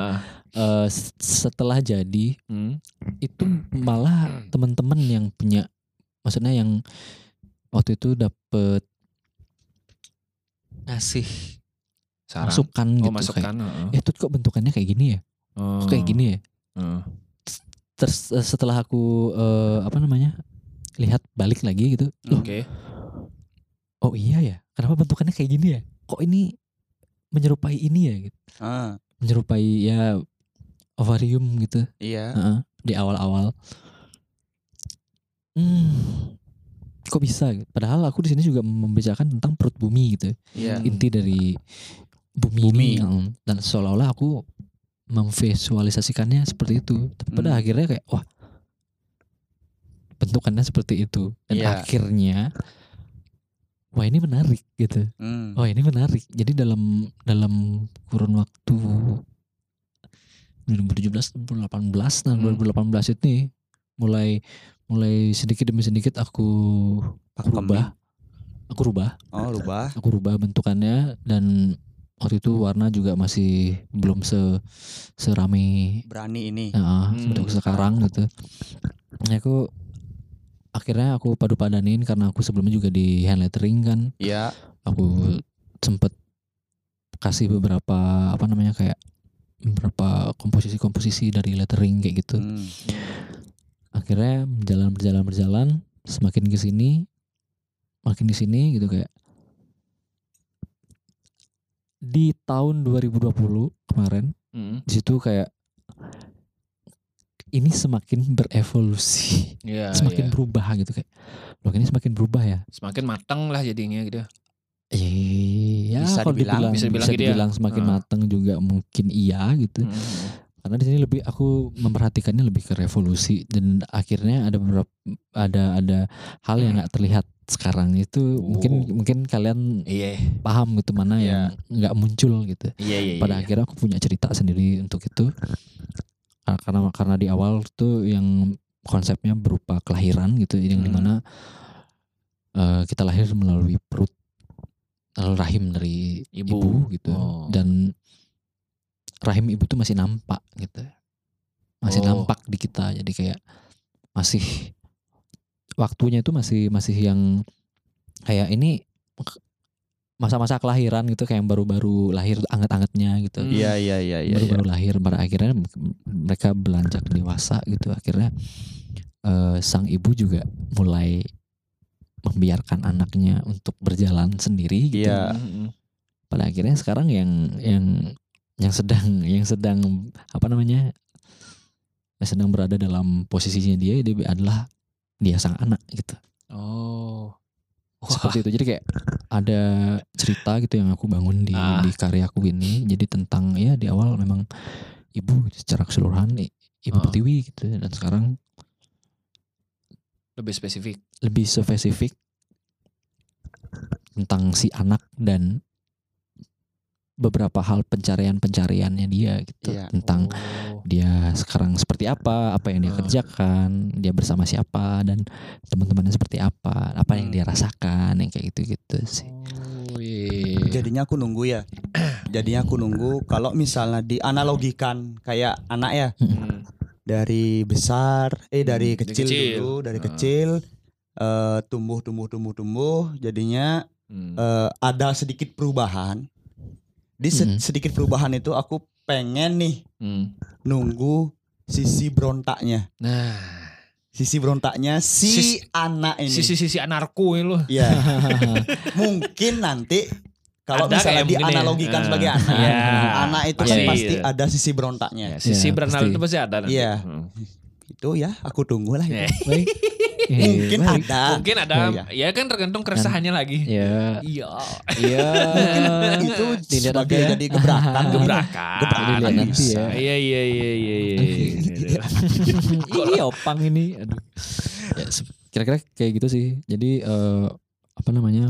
eh, s- setelah jadi
Hmm.
itu malah teman-teman yang punya maksudnya yang waktu itu dapet ngasih
Saran.
masukan
oh,
gitu kayak
masukan. heeh.
eh kok bentukannya kayak gini ya
Oh.
kok kayak gini ya
Heeh.
terus eh, setelah aku eh, apa namanya lihat balik lagi gitu
Oke.
oh iya ya kenapa bentukannya kayak gini ya kok ini menyerupai ini ya gitu
Ah,
menyerupai ya ovarium gitu
iya.
Heeh, di awal-awal hmm kok bisa padahal aku di sini juga membicarakan tentang perut bumi gitu
Iya.
Hmm.
inti dari bumi,
Bumi.
ini heeh. dan seolah-olah aku memvisualisasikannya seperti itu tapi pada
Hmm.
akhirnya kayak wah bentukannya seperti itu dan
Iya.
akhirnya wah ini menarik gitu
Hmm.
oh ini menarik jadi dalam dalam kurun waktu 2017 2018 nah
Hmm.
2018 ini mulai mulai sedikit demi sedikit aku aku rubah aku rubah
Oh, rubah.
aku rubah bentukannya dan waktu itu warna juga masih belum se serame
Berani ini.
ya,
Hmm.
sekarang gitu. Ya, aku akhirnya aku padu padanin karena aku sebelumnya juga di hand lettering kan.
Iya.
Aku sempet kasih beberapa apa namanya kayak beberapa komposisi-komposisi dari lettering kayak gitu.
Hmm.
Akhirnya berjalan berjalan berjalan semakin ke sini makin di sini gitu kayak di tahun 2020 kemarin
Hmm.
di situ kayak ini semakin berevolusi,
Iya,
semakin
iya.
berubah gitu kayak. Loh ini semakin berubah ya.
Semakin matang lah jadinya gitu.
Eh, ya
Bisa
kalau
dibilang-
dibilang,
bisa
bisa
dibilang
dibilang,
gitu ya.
semakin
Ah.
matang juga mungkin iya gitu.
Hmm.
Karena di sini lebih aku memperhatikannya lebih ke revolusi dan akhirnya ada beberapa ada ada hal yang nggak terlihat sekarang itu mungkin
Oh.
mungkin kalian
Iya.
paham gitu mana
Iya.
yang nggak muncul gitu.
Iya iya.
Pada
iya.
akhirnya aku punya cerita sendiri untuk itu Ah, karena karena di awal tuh yang konsepnya berupa kelahiran gitu yang
Hmm.
di mana eh, kita lahir melalui perut lalu rahim dari
Ibu.
ibu, gitu
Oh.
dan rahim ibu tuh masih nampak gitu masih
Oh.
nampak di kita jadi kayak masih waktunya itu masih masih yang kayak ini masa-masa kelahiran gitu kayak yang baru-baru lahir anget-angetnya gitu
Hmm.
Iya iya iya iya.
baru-baru lahir pada akhirnya mereka beranjak dewasa gitu akhirnya eh, sang ibu juga mulai membiarkan anaknya untuk berjalan sendiri gitu
Iya.
Hmm.
pada akhirnya sekarang yang yang yang sedang yang sedang apa namanya yang sedang berada dalam posisinya dia dia adalah dia sang anak gitu
Oh.
Seperti itu jadi kayak ada cerita gitu yang aku bangun di
Ah.
di karyaku ini jadi tentang ya di awal memang ibu secara keseluruhan ibu
Ah.
pertiwi gitu dan sekarang
Lebih spesifik.
lebih spesifik tentang si anak dan beberapa hal pencarian-pencariannya dia gitu
Iya.
tentang
Oh.
dia sekarang seperti apa, apa yang dia
Ah.
kerjakan, dia bersama siapa dan teman-temannya seperti apa, apa yang
Hmm.
dia rasakan, yang kayak gitu-gitu sih.
Oh, iya.
Jadinya aku nunggu ya. Jadinya aku nunggu kalau misalnya dianalogikan kayak anak ya
Hmm.
dari besar eh dari
Dari
kecil,
kecil.
dulu dari
Ah.
kecil eh, tumbuh tumbuh tumbuh tumbuh jadinya
Hmm.
eh, ada sedikit perubahan. Di se-
Hmm.
sedikit perubahan itu aku pengen nih
Hmm.
nunggu sisi berontaknya.
Nah,
Sisi berontaknya si
Sis-
anak ini.
sisi-sisi anarko ini loh.
Ya, mungkin nanti kalau
Ada
misalnya
ya.
dianalogikan
Ah.
sebagai anak,
Iya.
anak itu kan
Pasti.
pasti ada sisi berontaknya.
Ya, sisi
Ya,
berenal
pasti.
itu pasti ada nanti.
Iya.
Hmm.
Itu ya, aku tunggu lah. Itu.
Baik. Eh,
Mungkin
baik.
ada.
Mungkin ada,
Iya.
ya kan tergantung keresahannya lagi.
Ya,
Iya.
iya.
itu
Dilihat nanti
sebagai
ya.
jadi gebrakan.
Gebrakan.
Gebrakan
Dilihat nanti ya.
Iya iya iya iya iya. iya.
Ini opang ini. Aduh. Ya, kira-kira kayak gitu sih. Jadi eh, apa namanya?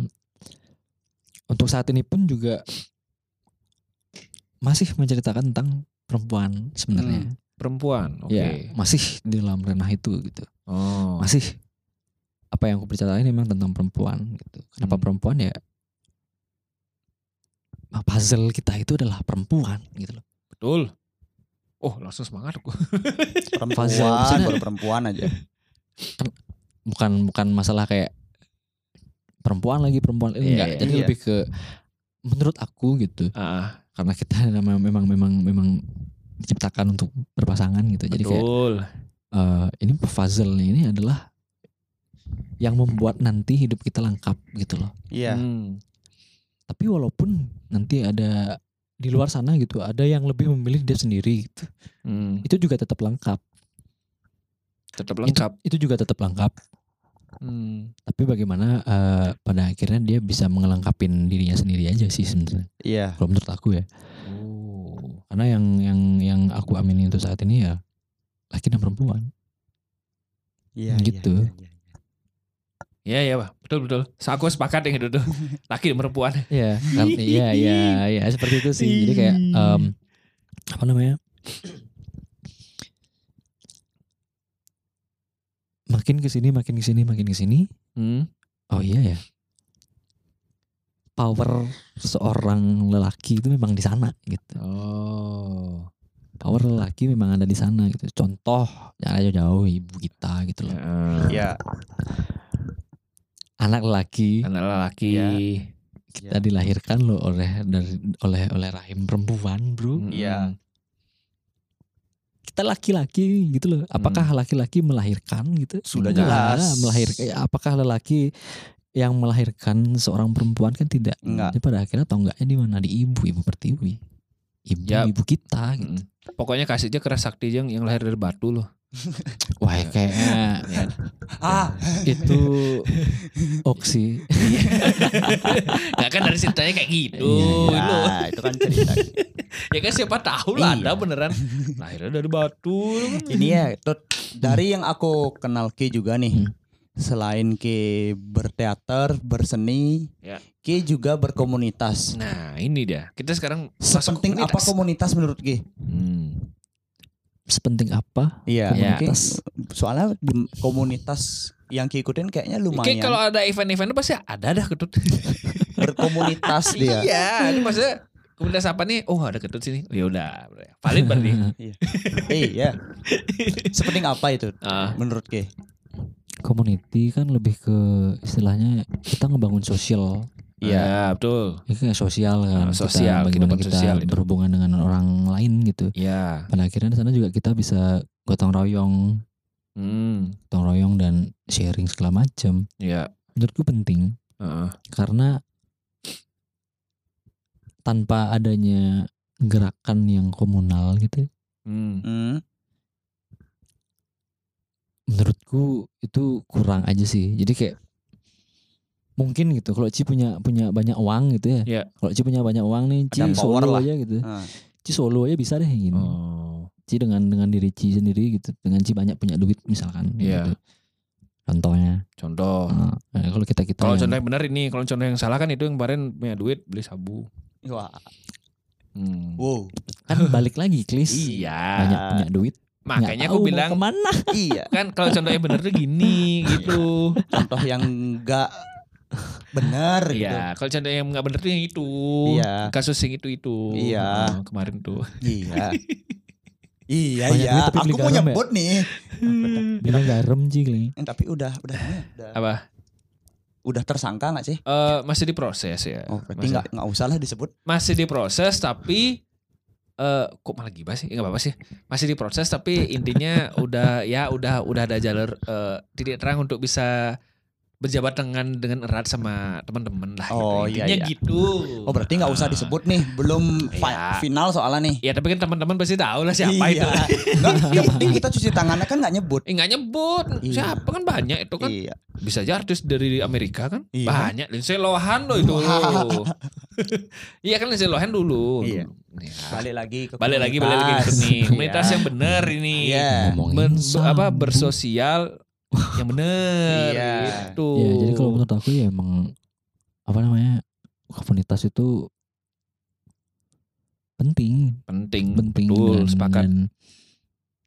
Untuk saat ini pun juga masih menceritakan tentang perempuan sebenarnya.
Perempuan. Oke.
Ya, masih di dalam ranah itu gitu.
Oh.
Masih apa yang aku bicarain memang tentang perempuan gitu. Kenapa
Hmm.
perempuan ya? Puzzle kita itu adalah perempuan gitu loh.
Betul. Oh langsung semangat aku.
Perempuan, baru perempuan aja.
Bukan bukan masalah kayak perempuan lagi perempuan
Iya,
enggak.
iya,
Jadi
iya.
lebih ke menurut aku gitu.
Ah,
Karena kita memang memang memang memang diciptakan untuk berpasangan gitu. Jadi kayak
betul.
eh, ini puzzle ini adalah yang membuat nanti hidup kita lengkap gitu loh.
Iya.
Hmm.
Tapi walaupun nanti ada di luar sana gitu, ada yang lebih memilih dia sendiri gitu.
Hmm.
Itu juga tetap lengkap.
Tetap
Itu,
lengkap.
itu juga tetap lengkap.
Hmm.
Tapi bagaimana eh, pada akhirnya dia bisa mengelengkapin dirinya sendiri aja sih sebenarnya.
Iya.
Kalau menurut aku ya.
Oh.
Karena yang yang yang aku amini untuk saat ini ya laki dan perempuan.
Iya.
Gitu.
iya, iya, iya.
Iya iya pak, betul betul. So, aku sepakat dengan itu. Laki dan perempuan.
Iya, kan, iya, iya, iya, seperti itu sih. Jadi kayak em, apa namanya? Makin ke sini, makin ke sini, makin ke sini.
Hmm.
Oh iya ya. Power seorang lelaki itu memang di sana gitu.
Oh.
Power lelaki memang ada di sana gitu. Contoh, jangan jauh-jauh ibu kita gitu loh.
Ya.
Anak lelaki
Anak lelaki.
Iya.
kita dilahirkan loh oleh dari oleh oleh rahim perempuan, Bro.
Hmm.
Iya.
kita laki-laki gitu loh. Apakah laki-laki melahirkan gitu?
Sudah jelas.
Melahirkan. Apakah lelaki yang melahirkan seorang perempuan kan tidak?
Enggak.
Jadi pada akhirnya atau enggaknya di mana di ibu, ibu pertiwi. Ibu,
Ya.
ibu kita gitu.
Hmm. Pokoknya kasih aja keras sakti yang yang lahir dari batu loh.
Wah, kayaknya
Ya.
Ah,
itu Oksi.
Nggak kan dari ceritanya kayak gitu.
Iya,
Lu.
itu kan cerita.
Ya kan siapa tahu lah
Iya.
ada beneran. Lahirnya dari batu.
Ini ya, Tut, dari yang aku kenal Ki juga nih.
Hmm.
Selain Ki berteater, berseni,
Ya.
Ki juga berkomunitas.
Nah ini dia. Kita sekarang
Sepenting apa komunitas menurut Ki?
Hmm.
Sepenting apa?
Iya,
Komunitas.
soalnya di komunitas yang Ki ikutin kayaknya
Kayak
lumayan
kalau ada event-event itu pasti ada dah ketut.
berkomunitas dia.
Iya, ini maksudnya komunitas apa nih? Oh ada ketut sini. Ya udah, valid berarti.
iya. Sepenting apa itu
Ah,
menurut Ki?
Community kan lebih ke istilahnya kita ngebangun sosial.
iya, betul.
Ini kayak sosial kan.
sosial,
kita, bagaimana kita
sosial itu.
berhubungan dengan orang lain gitu.
Iya.
Pada akhirnya di sana juga kita bisa gotong royong,
Hmm,
gotong royong dan sharing segala macam.
iya.
Menurutku penting
Heeh.
karena tanpa adanya gerakan yang komunal gitu,
Hmm.
Menurutku itu kurang aja sih. Jadi kayak mungkin gitu kalau Ci punya punya banyak uang gitu ya.
Iya.
Kalau Ci punya banyak uang nih, Ci solo
lah.
aja gitu.
Ah.
Ci solo aja bisa deh gini.
Oh.
Ci dengan dengan diri Ci sendiri gitu, dengan Ci banyak punya duit misalkan.
Iya.
Gitu. Contohnya.
Contoh.
Nah, nah, kalau kita kita
Kalau contoh yang benar ini, kalau contoh yang salah kan itu yang kemarin punya duit beli sabu.
Wah,
Hmm.
wow.
kan balik lagi klis.
Iya.
Banyak punya duit.
Makanya aku bilang
ke mana.
iya,
kan kalau contoh yang benar tuh gini gitu.
contoh yang enggak gitu.
Iya, kalau contoh yang nggak benar tuh yang itu.
Iya.
Kasus yang itu itu.
Iya.
Oh, kemarin tuh.
Iya. Iya
Banyak
iya,
duit
aku mau
ya?
nyebut nih.
Bilang garam Kli.
Eh, Tapi udah udah udah,
Apa?
udah tersangka nggak sih?
Eh masih diproses ya.
Oh, berarti nggak nggak usah lah disebut.
masih diproses tapi eh kok malah gibah sih? Enggak apa-apa sih. Masih diproses tapi intinya udah ya udah udah ada jalur eh, titik terang untuk bisa berjabat dengan dengan erat sama teman-teman lah
Oh,
gitu.
iya,
Intinya
iya.
gitu.
Oh berarti nggak usah
Ah.
disebut nih, belum fi-
Iya.
final soalnya nih.
Ya tapi kan teman-teman pasti tahu lah siapa itu.
iya. Nggak, yang penting kita cuci tangannya kan nggak nyebut.
Eh nggak nyebut.
Iya.
Siapa kan banyak itu kan.
Iya.
Bisa aja artis dari Amerika kan.
Iya.
Banyak. Lindsay Lohan loh itu. Iya kan Lindsay Lohan dulu.
Iya.
Ya.
Balik lagi ke
Balik lagi balik lagi ke nih. Komunitas
Iya.
yang benar ini.
Iya.
Ngomongin
Men- be- apa bersosial yang benar
Iya.
gitu.
Ya, jadi kalau menurut aku ya emang apa namanya komunitas itu penting,
penting,
penting
betul,
dan,
sepakat.
dan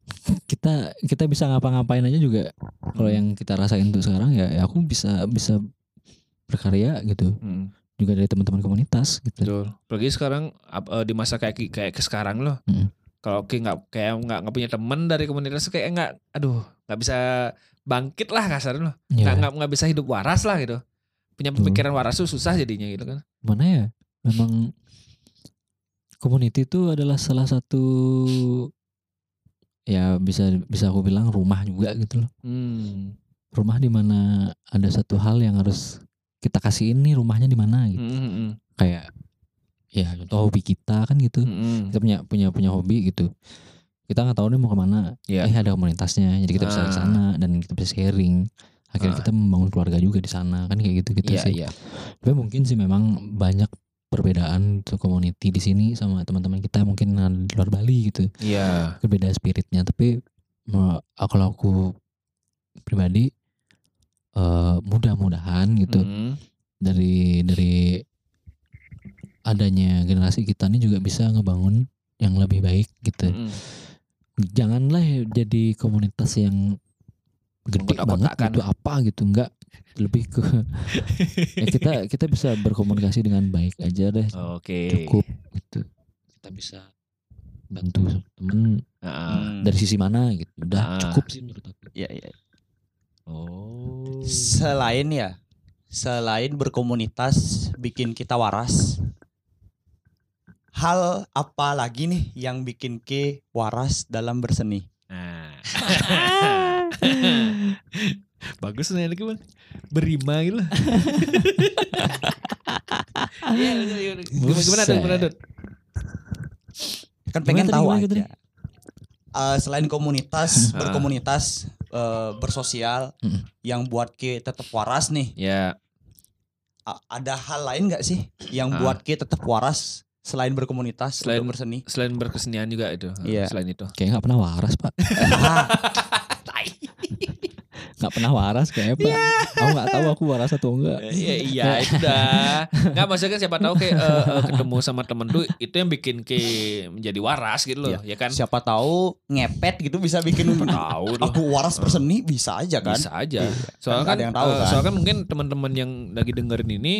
kita kita bisa ngapa-ngapain aja juga kalau yang kita rasain untuk sekarang ya, ya aku bisa bisa berkarya gitu
Hmm,
juga dari teman-teman komunitas gitu.
betul. Apalagi sekarang eh, di masa kayak kayak ke sekarang loh.
Hmm.
Kalau kayak nggak kayak nggak nggak punya teman dari komunitas kayak nggak, aduh nggak bisa bangkit lah kasarnya loh.
Ya,
Nggak nggak bisa hidup waras lah gitu. Punya pemikiran waras tuh susah jadinya gitu kan.
mana ya memang community itu adalah salah satu ya bisa bisa aku bilang rumah juga gitu loh.
Hmm.
rumah di mana ada satu hal yang harus kita kasih ini rumahnya di mana gitu
Hmm, hmm,
kayak ya contoh hobi kita kan gitu
hmm, hmm.
kita punya punya punya hobi gitu kita nggak tahu nih mau ke mana
Iya.
eh ada komunitasnya jadi kita bisa ke
Ah.
sana dan kita bisa sharing akhirnya
Ah.
kita membangun keluarga juga di sana kan kayak gitu gitu
Iya
sih
iya.
tapi mungkin sih memang banyak perbedaan untuk community di sini sama teman-teman kita mungkin di luar Bali gitu
Iya.
berbeda spiritnya tapi kalau aku pribadi eh, mudah-mudahan gitu
Hmm.
dari dari adanya generasi kita ini juga bisa ngebangun yang lebih baik gitu
Hmm.
Janganlah jadi komunitas yang gede banget gitu apa gitu enggak lebih ke ya kita kita bisa berkomunikasi dengan baik aja deh
Oke.
cukup gitu kita bisa bantu temen.
Hmm.
dari sisi mana gitu udah
Ah.
cukup sih menurut aku
Iya, iya.
Oh.
Selain ya, selain berkomunitas bikin kita waras, hal apa lagi nih yang bikin ke waras dalam berseni?
Nah. Bagus nih lagi bang. Berima gitu. Iya, iya. Gimana gimana tuh? Gimana tuh?
Kan pengen tahu
gimana
aja. Eh, selain komunitas,
Ah.
berkomunitas, eh, bersosial, yang buat kita tetap waras nih.
Ya,
A- ada hal lain nggak sih yang
Ah.
buat kita tetap waras selain berkomunitas
Selain-
untuk berseni?
selain berkesenian juga itu.
Iya.
Selain itu.
Kayak nggak pernah waras pak. Nggak pernah waras kayak pak. Aku nggak tahu aku waras atau enggak.
Iya, iya itu dah. Enggak maksudnya kan siapa tahu kayak eh, eh, ketemu sama temen tuh itu yang bikin ke menjadi waras gitu loh, ya kan?
Siapa tahu ngepet gitu bisa bikin
Tahu loh.
aku waras berseni bisa aja kan?
Bisa aja.
Iya.
Soalnya
Kan
kan,
ada yang tahu
eh,
kan?
soalnya kan mungkin teman-teman yang lagi dengerin ini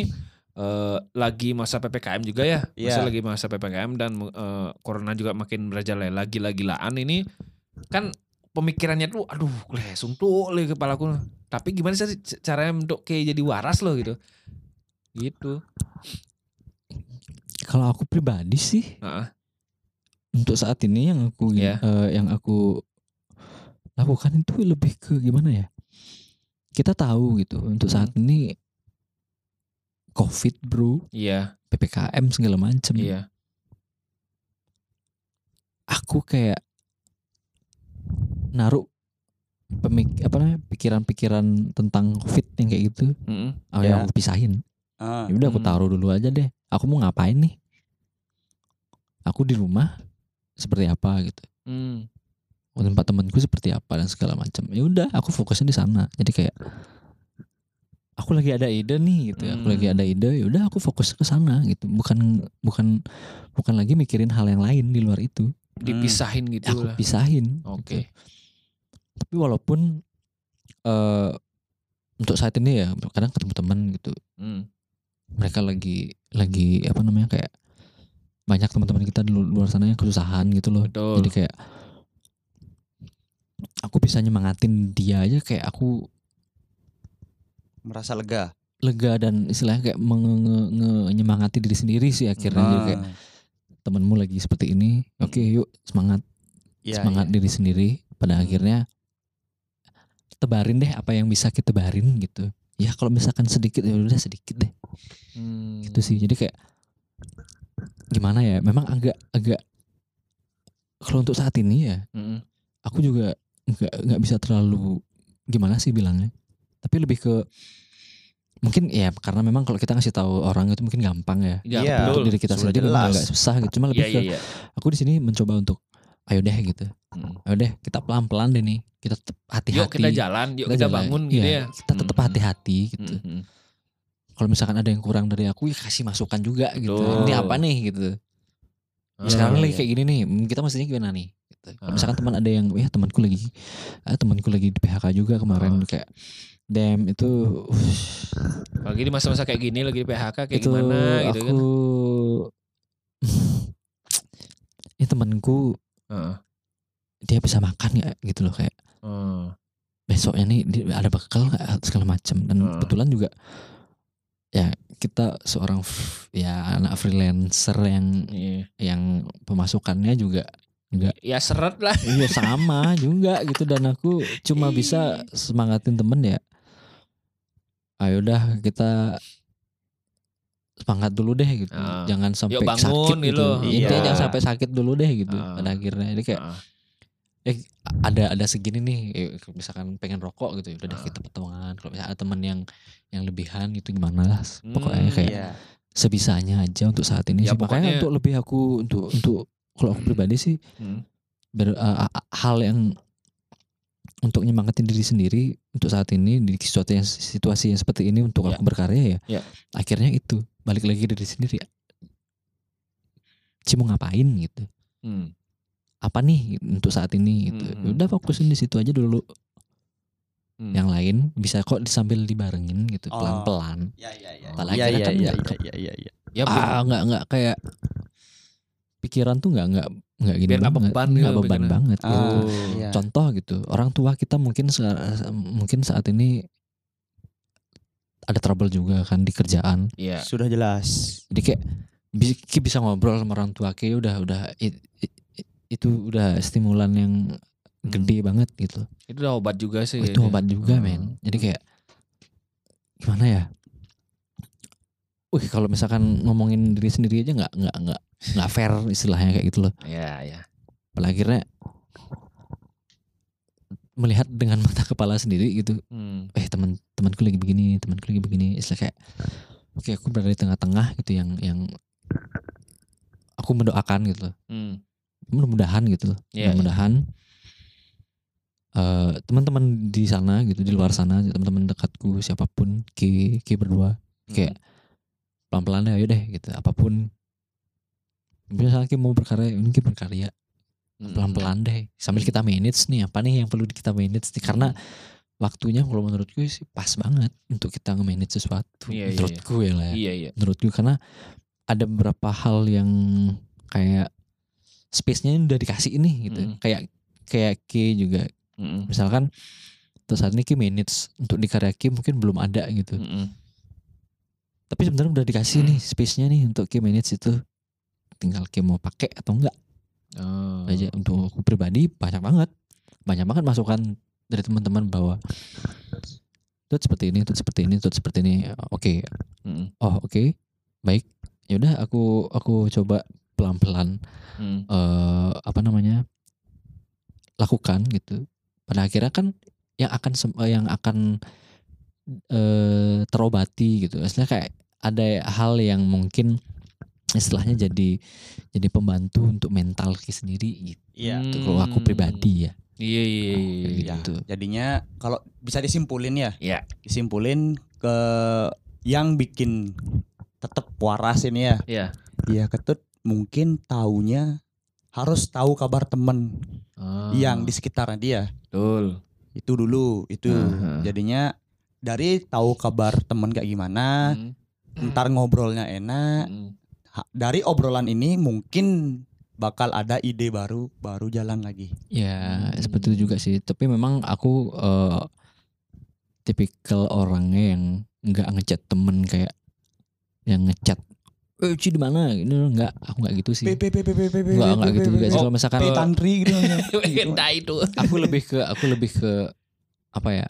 eh, lagi masa PPKM juga ya. Masa
Iya.
lagi masa PPKM dan eh, corona juga makin merajalela gila-gilaan ini kan pemikirannya tuh aduh lesung tuh oleh kepalaku. Tapi gimana sih caranya untuk kayak jadi waras loh gitu. Gitu.
Kalau aku pribadi sih
Heeh.
untuk saat ini yang aku
Iya.
eh, yang aku lakukan itu lebih ke gimana ya? Kita tahu gitu untuk saat
Hmm.
ini COVID bro,
Iya,
ppkm segala macem.
iya.
Aku kayak naruh pemik apa namanya pikiran-pikiran tentang COVID yang kayak gitu,
Mm-mm.
oh,
Ya.
yang aku pisahin.
Ah,
Ya udah aku
Hmm.
taruh dulu aja deh. Aku mau ngapain nih? Aku di rumah seperti apa gitu.
Hmm.
Oh, tempat temanku seperti apa dan segala macam. Ya udah, aku fokusnya di sana. Jadi kayak aku lagi ada ide nih gitu. Aku
Hmm.
lagi ada ide, ya udah aku fokus ke sana gitu. Bukan bukan bukan lagi mikirin hal yang lain di luar itu.
Dipisahin gitu
Aku
lah.
pisahin.
Oke.
gitu. Tapi walaupun eh untuk saat ini ya kadang ketemu teman gitu.
Hmm.
Mereka lagi lagi apa namanya kayak banyak teman-teman kita di lu- luar sana yang kesusahan gitu loh.
Betul.
Jadi kayak aku bisa nyemangatin dia aja kayak aku
merasa lega.
lega dan istilahnya kayak menge- nge- nge- nyemangati diri sendiri sih akhirnya Jadi kayak
Ah,
temenmu lagi seperti ini oke yuk semangat
iya,
semangat
iya.
diri sendiri pada
Hmm.
akhirnya tebarin deh apa yang bisa kita tebarin gitu ya kalau misalkan sedikit ya udah sedikit deh
Hmm.
gitu sih jadi kayak gimana ya memang agak agak kalau untuk saat ini ya
Mm-mm.
aku juga nggak nggak bisa terlalu gimana sih bilangnya tapi lebih ke mungkin ya karena memang kalau kita ngasih tahu orang itu mungkin gampang ya
Ya,
Iya.
betul.
untuk diri kita
sudah
sendiri
jelas.
agak susah gitu cuma lebih
Iya,
ke
iya, iya.
aku di sini mencoba untuk ayo deh gitu
Hmm.
ayo deh kita pelan pelan deh nih kita tetap hati-hati
Yuk kita jalan, yuk
Kita
kita,
jalan.
bangun
Iya,
gitu ya.
kita tetap
Hmm.
hati-hati gitu
Hmm.
kalau misalkan ada yang kurang dari aku ya kasih masukan juga gitu ini apa nih gitu
Ah,
sekarang
iya,
lagi
iya.
kayak gini nih kita mestinya gimana nih gitu. Kalau
Ah.
misalkan teman ada yang ya temanku lagi ah, temanku lagi di PHK juga kemarin kayak damn itu ush,
Apalagi di masa-masa kayak gini lagi di PHK kayak
itu
gimana gitu
aku
kan.
ini temanku
Heeh.
dia bisa makan ya gitu loh kayak
Oh.
besoknya nih ada bekal nggak segala macam dan
Ah.
kebetulan juga ya kita seorang ya anak freelancer yang
Iya.
yang pemasukannya juga
Ya seret lah.
iya sama juga gitu dan aku cuma bisa semangatin temen ya ayo dah kita semangat dulu deh gitu
Ah.
jangan sampai
bangun
sakit
gitu
gitu
loh.
intinya
Iya.
jangan sampai sakit dulu deh gitu
Ah.
pada akhirnya jadi kayak
Ah.
eh ada ada segini nih eh, misalkan pengen rokok gitu ya udah deh
Ah.
kita potongan kalau misalnya ada temen yang yang lebihan gitu gimana lah pokoknya
Hmm,
kayak
Iya.
sebisanya aja untuk saat ini
Ya,
sih makanya
pokoknya-
untuk lebih aku untuk untuk kalau aku pribadi sih
Hmm.
ber- uh, hal yang untuk nyemangatin diri sendiri untuk saat ini di situasi yang situasi yang seperti ini untuk
Ya.
aku berkarya ya
Ya.
akhirnya itu balik lagi diri sendiri Ci mau ngapain gitu
Hmm.
apa nih untuk saat ini gitu
Hmm.
Ya udah fokusin di situ aja dulu
Hmm.
yang lain bisa kok sambil dibarengin gitu
Oh.
pelan pelan
Iya iya iya.
Padahal
Iya
akhirnya
iya
kan
iya
nggak
iya iya iya.
Ya
ah nggak nggak kayak pikiran tuh nggak nggak nggak gini
Biar nggak
banget
beban
nggak
gitu
beban
pikiran.
banget gitu.
Oh.
iya.
contoh gitu orang tua kita mungkin se- mungkin saat ini ada trouble juga kan di kerjaan
Iya.
Sudah jelas.
jadi kayak ki bisa ngobrol sama orang tua kayak udah udah i- i- i- itu udah stimulan yang gede banget gitu
Itu udah obat juga sih.
itu
kayaknya.
obat juga
Hmm.
men jadi kayak gimana ya Wih kalau misalkan ngomongin diri sendiri aja nggak nggak nggak nggak fair istilahnya kayak gitu loh
Iya, iya.
pada akhirnya melihat dengan mata kepala sendiri gitu
Hmm.
eh teman temanku lagi begini temanku lagi begini istilah kayak oke aku berada di tengah-tengah gitu yang yang aku mendoakan gitu loh.
Hmm.
mudah-mudahan gitu loh
Iya,
mudah-mudahan eh, teman-teman di sana gitu di luar sana teman-teman dekatku siapa pun ki ki berdua kayak pelan-pelan deh ayo deh gitu apa pun misalnya Ki mau berkarya ini berkarya
Hmm.
pelan-pelan deh sambil kita manage nih apa nih yang perlu kita manage nih karena waktunya kalau menurutku sih pas banget untuk kita nge-manage sesuatu
Iya, iya,
menurutku ya lah ya
Iya iya.
menurutku karena ada beberapa hal yang kayak space-nya udah dikasih ini gitu
Mm.
kayak kayak Ki juga
Mm-mm.
misalkan terus saat ini Ki manage untuk di karya Ki mungkin belum ada gitu
Mm-mm.
tapi sebenarnya udah dikasih nih space-nya nih untuk Ki manage itu tinggal Ki mau pakai atau enggak.
Oh.
aja untuk aku pribadi banyak banget. Banyak banget masukan dari teman-teman bahwa itu seperti ini itu seperti ini itu seperti ini. Oke.
Mm-mm.
oh oke. Baik. Yaudah aku aku coba pelan-pelan
Mm.
eh apa namanya lakukan gitu. Pada akhirnya kan yang akan eh, yang akan eh terobati gitu. Istilahnya kayak ada hal yang mungkin istilahnya jadi jadi pembantu untuk mental Ki sendiri gitu
Iya.
Itu kalau aku pribadi ya
Iya iya iya.
Kayak
iya.
Ya,
gitu.
jadinya kalau bisa disimpulin ya,
Iya.
disimpulin ke yang bikin tetap waras ini ya.
Iya.
Ya ketut mungkin taunya harus tahu kabar temen
Oh,
yang di sekitarnya dia.
betul.
Itu dulu, itu
Aha.
jadinya dari tahu kabar temen kayak gimana,
Mm.
ntar ngobrolnya enak.
Mm.
Dari obrolan ini mungkin bakal ada ide baru, baru jalan lagi.
ya
Hmm.
seperti itu juga sih tapi memang aku eh, tipikal orangnya yang nggak ngechat temen kayak yang ngechat eh Ci di mana ini enggak aku nggak gitu sih Enggak, enggak gitu juga sih. Kalau misalkan
tantri gitu.
Beda itu.
aku lebih ke aku lebih ke apa ya?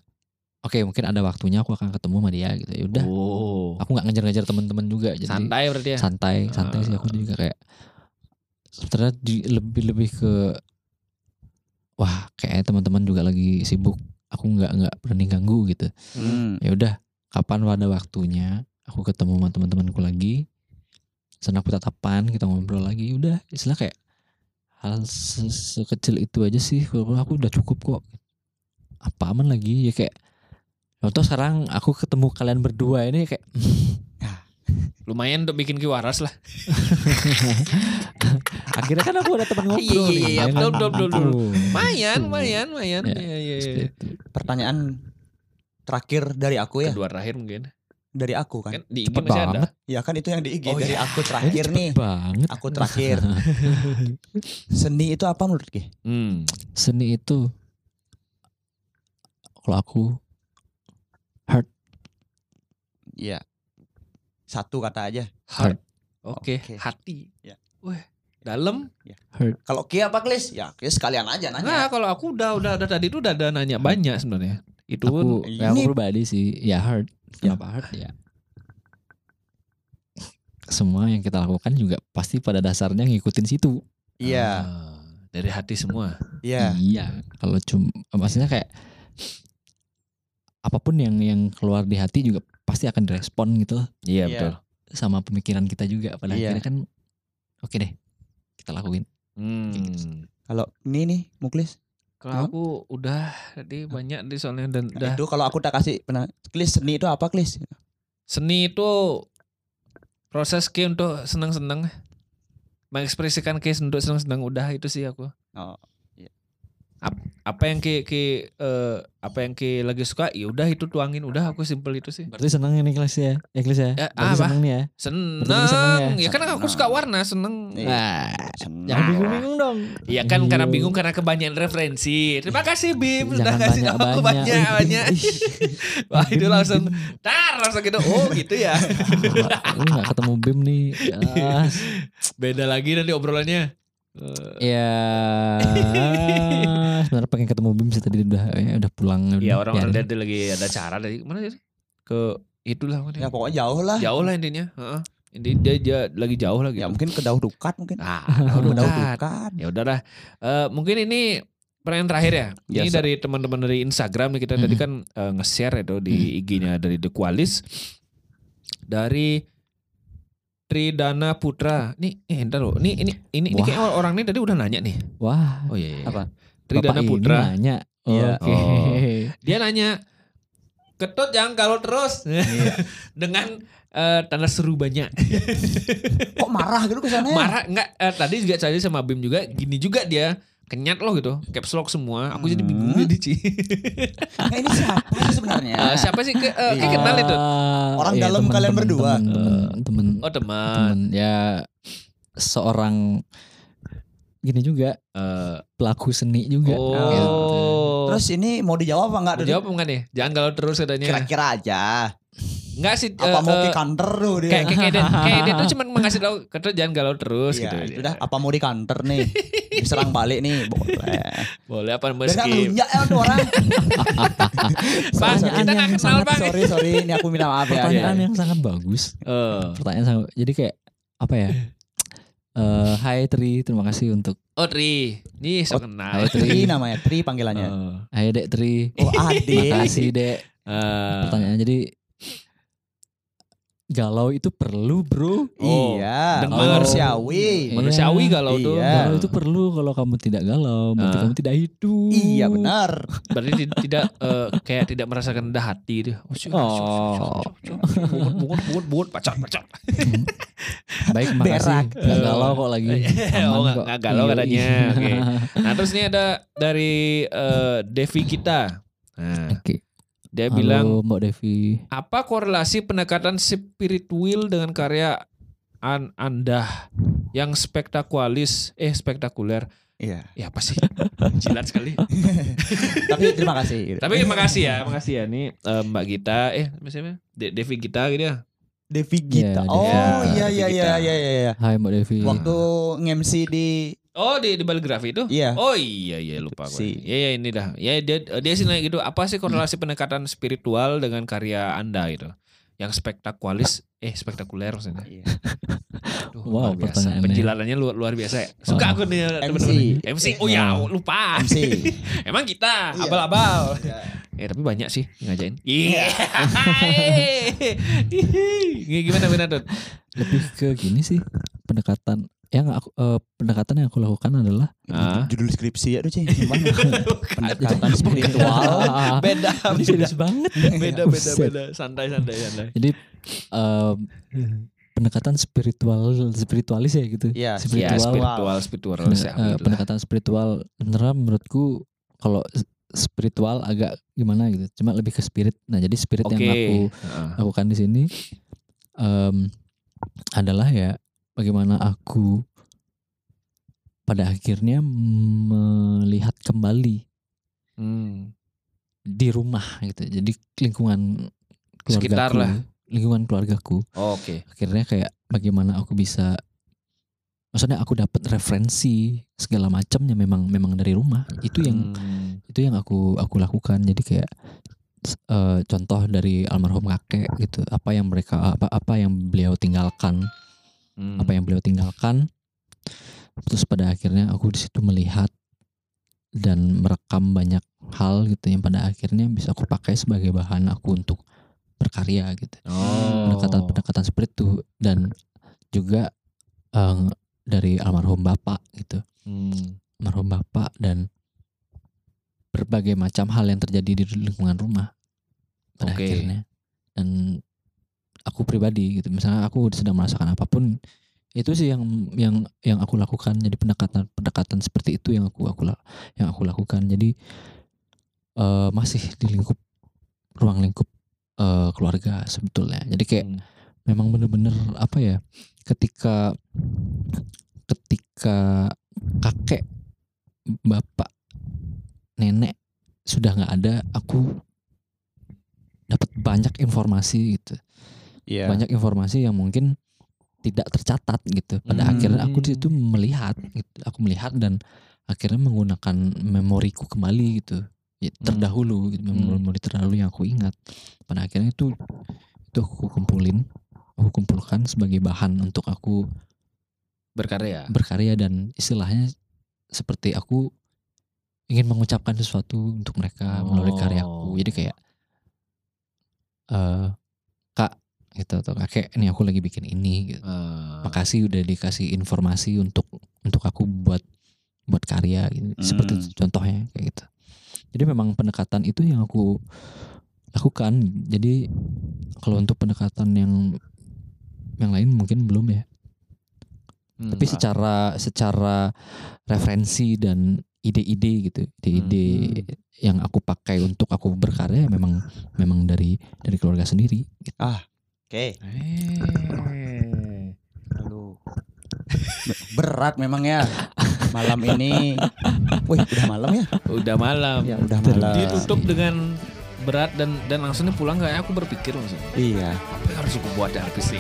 Oke, mungkin ada waktunya aku akan ketemu sama dia gitu. Ya udah,
Oh.
aku nggak ngejar-ngejar teman-teman juga. Jadi
Santai berarti ya.
santai, santai sih aku juga kayak sebenarnya lebih lebih ke wah, kayak teman-teman juga lagi sibuk. Aku nggak nggak berani ganggu gitu.
Hmm.
Ya udah, kapan pada waktunya aku ketemu sama teman-temanku lagi. Sana aku tatapan, kita ngobrol lagi. Udah, istilah kayak hal se- sekecil itu aja sih. Kalau aku udah cukup kok. Apa aman lagi ya kayak Contoh sekarang aku ketemu kalian berdua ini kayak
Lumayan untuk bikin kiwaras lah.
akhirnya kan aku ada teman ngobrol
Iya, iya, iya,
ya kan?
betul, betul, betul, betul.
Tuh.
Lumayan, lumayan, lumayan.
Ya,
Iya, iya, iya.
Pertanyaan terakhir dari aku ya,
Kedua terakhir mungkin.
dari aku kan.
Kan di IG masih ada.
banget.
Ya kan itu yang di IG
Oh,
dari
iya.
aku terakhir
Cepet
nih.
banget.
Aku terakhir. Seni itu apa menurut Ki?
Hmm.
Seni itu kalau aku
Iya. Satu kata aja.
Heart. Oke,
Oke.
hati.
Ya.
Wah, dalam.
Kalau Ki apa Klis? Ya Ki sekalian aja
Nah,
nanya.
kalau aku udah udah udah tadi itu udah ada nanya banyak sebenarnya. Itu
aku,
pun
ya aku pribadi sih ya hard. Kenapa hard ya? Semua yang kita lakukan juga pasti pada dasarnya ngikutin situ.
Iya.
Ah, dari hati semua.
Iya.
Iya. Kalau cuma maksudnya kayak apa pun yang yang keluar di hati juga pasti akan direspon gitu loh,
Iya,
Iya.
betul.
sama pemikiran kita juga. Pada
Iya.
akhirnya kan oke deh kita lakuin.
Hmm.
Kalau ini nih Muklis.
Kalau aku udah tadi banyak di soalnya dan udah
Itu kalau aku tak kasih pernah Klis seni itu apa Klis?
seni itu proses ke untuk senang-senang mengekspresikan ke untuk senang-senang udah itu sih aku
Oh.
Apa yang ke ke eh, apa yang ke lagi suka ya udah itu tuangin udah aku simpel itu sih
Berarti senang ini kelas ya, ya kelas ya.
Ya, apa?
senang nih ya.
seneng,
seneng ya?
ya kan aku
Seneng.
suka warna seneng
Iya.
Nah,
Senang.
jangan bingung-bingung dong.
ya kan karena
Iya.
bingung karena kebanyakan referensi terima kasih Bim sudah kasih tahu aku banyak
banyak.
wah itu langsung tar langsung gitu oh gitu ya
Ini gak ketemu Bim nih.
Beda lagi nanti obrolannya Eh,
ya sebenarnya pengen ketemu Bim sih tadi udah ya, udah pulang.
ya
udah,
orang orang dia lagi ada cara dari mana sih ke itulah mana
Ya pokoknya jauh lah.
jauh lah intinya Heeh. Ini dia, dia lagi jauh lagi
Ya mungkin ke Dauh Dukat mungkin.
ah
Dauh
dekat.
Dukat.
ya udahlah Eh, mungkin ini pertanyaan terakhir ya. Ini
sir.
dari teman-teman dari Instagram kita tadi kan eh, nge-share itu di IG-nya dari The Qualis dari Tridana Putra. Nih, eh entar loh. Ini ini ini, ini kayak orang ini tadi udah nanya nih.
Wah,
Oh iya. iya.
Apa?
Tridana
Bapak ini
Putra.
nanya.
Iya.
Oke.
Oh. Dia nanya, ketut jangan kalau terus dengan eh, tanda seru banyak.
Kok marah gitu kesannya?
Marah enggak? eh, tadi juga tadi sama Bim juga gini juga dia kenyat loh gitu, caps lock semua. Aku jadi bingung
Hmm.
jadi Ci.
Nah, ini siapa sih sebenarnya?
Eh, siapa sih ke, eh, kayak kenal itu?
Orang
Iya,
dalam
temen,
kalian
temen,
berdua.
Temen, temen, temen,
Oh teman.
temen. Ya seorang gini juga
Eh,
pelaku seni juga.
oh.
Gitu.
Terus ini mau dijawab apa enggak?
Mau jawab enggak nih? Jangan kalau terus katanya.
Kira-kira aja.
Enggak sih.
Apa
eh,
mau
eh,
di kantor tuh dia?
kayak kayak kayak dia, kayak dia tuh cuma mengasih tahu ketut jangan galau terus
Iya,
gitu.
itu dah apa mau di kantor nih? Diserang balik nih, boleh.
Boleh apa meski.
ngelunjak ya tuh orang. Sorry,
kita
yang
nggak kenal
sangat
bang.
sorry, sorry, ini aku minta maaf ya.
Pertanyaan
Iya.
yang sangat bagus.
Eh.
Pertanyaan sangat, jadi kayak apa ya? Eh, Hai Tri, terima kasih untuk
Oh Tri, ini
Oh,
so kenal.
Hai
Tri namanya, Tri panggilannya.
Eh,
Hai Dek Tri.
Oh, adik.
Makasih Dek.
eh,
Pertanyaannya jadi galau itu perlu bro.
Oh,
iya,
dengar.
manusiawi.
manusiawi
Iya.
galau tuh.
Iya.
Galau itu perlu kalau kamu tidak galau, berarti
Ah.
kamu tidak hidup.
Iya benar.
Berarti ti- tidak eh, kayak tidak merasakan rendah hati dia. Oh,
Oh.
Bungut, bungut, bungut, pacot, pacot.
Baik, makasih.
Berak.
Gak galau kok lagi. Aman
oh, nggak
kok.
nggak galau
Iya,
katanya.
iya.
Oke. Nah, terus ini ada dari eh, Devi kita. Nah,
Oke.
Dia
Halo
bilang
Mbak Devi.
apa korelasi pendekatan spiritual dengan karya an Anda yang spektakualis eh spektakuler
Iya.
ya apa sih jilat sekali
Tapi terima kasih.
tapi makasih ya makasih ya nih eh, Mbak Gita eh siapa De Devi Gita gitu ya
Devi Gita.
Iya,
oh
Devi.
iya iya
Gita.
iya iya iya.
Hai Mbak Devi.
Waktu nge-MC di
oh di di baligrafi itu
iya.
oh iya iya lupa gue
Si.
ya ya ini dah ya dia dia sih nanya gitu apa sih korelasi pendekatan spiritual dengan karya Anda itu yang spektakualis eh spektakuler maksudnya
Iya.
Duh,
Wow,
luar biasa. Penjilatannya luar, luar biasa ya. Suka
Wow.
aku nih
MC.
teman-teman. MC. Oh ya,
Oh.
lupa.
MC.
Emang kita
Iya.
abal-abal.
Iya.
Eh tapi banyak sih ngajain. Iya. Iya. Gimana benar tuh?
Lebih ke gini sih pendekatan yang aku eh, pendekatan yang aku lakukan adalah
Ah.
Judul skripsi ya tuh Cing. Gimana? Pendekatan spiritual.
Beda,
serius banget.
beda, beda, beda. Santai, santai, santai.
Jadi eh, pendekatan spiritual spiritualis ya gitu.
Ya,
Spiritual.
spiritual, spiritual. Ya,
eh,
gitu lah.
pendekatan spiritual beneran menurutku kalau spiritual agak gimana gitu. Cuma lebih ke spirit. Nah, jadi spirit
Oke.
yang aku
Heeh.
lakukan di sini em, adalah ya bagaimana aku pada akhirnya melihat kembali
Hmm.
di rumah gitu. Jadi lingkungan
Sekitar
keluargaku,
lah.
lingkungan keluargaku.
Oke.
Akhirnya kayak bagaimana aku bisa maksudnya aku dapat referensi segala macamnya memang memang dari rumah. Itu yang
Hmm.
itu yang aku aku lakukan. Jadi kayak eh, contoh dari almarhum kakek gitu. Apa yang mereka apa apa yang beliau tinggalkan,
Hmm.
apa yang beliau tinggalkan. Terus pada akhirnya aku di situ melihat dan merekam banyak hal gitu yang pada akhirnya bisa aku pakai sebagai bahan aku untuk berkarya gitu.
Oh.
pendekatan-pendekatan seperti itu dan juga eh, dari almarhum bapak gitu
Hmm.
almarhum bapak dan berbagai macam hal yang terjadi di lingkungan rumah pada
Oke.
akhirnya dan aku pribadi gitu. Misalnya aku sedang merasakan apa pun itu sih yang yang yang aku lakukan. Jadi pendekatan pendekatan seperti itu yang aku aku yang aku lakukan. Jadi eh, masih di lingkup ruang lingkup eh, keluarga sebetulnya. Jadi kayak
Hmm.
memang bener-bener apa ya ketika ketika kakek bapak nenek sudah nggak ada aku dapat banyak informasi gitu
Iya.
banyak informasi yang mungkin tidak tercatat gitu pada
Hmm.
akhirnya aku di situ melihat gitu aku melihat dan akhirnya menggunakan memoriku kembali gitu Ya, terdahulu gitu,
Hmm.
memori terdahulu yang aku ingat pada akhirnya itu itu aku kumpulin aku kumpulkan sebagai bahan untuk aku
Berkarya.
berkarya dan istilahnya seperti aku ingin mengucapkan sesuatu untuk mereka melalui karyaku
Oh.
jadi kayak eh gitu atau kakek ini aku lagi bikin ini gitu.
Eh,
makasih udah dikasih informasi untuk untuk aku buat buat karya gitu. seperti
Hmm.
itu contohnya kayak gitu jadi memang pendekatan itu yang aku lakukan jadi kalau untuk pendekatan yang yang lain mungkin belum ya
hmm.
tapi secara secara referensi dan ide-ide gitu ide-ide yang aku pakai untuk aku berkarya memang memang dari dari keluarga sendiri gitu.
Oke.
Eh.
Aduh. Be- Berat memang ya malam ini. Wih, udah malam ya?
Udah malam.
Ya, udah malam.
Ditutup dengan berat dan dan langsungnya pulang kayak aku berpikir langsung
Iya.
apa yang harus aku buat dari sih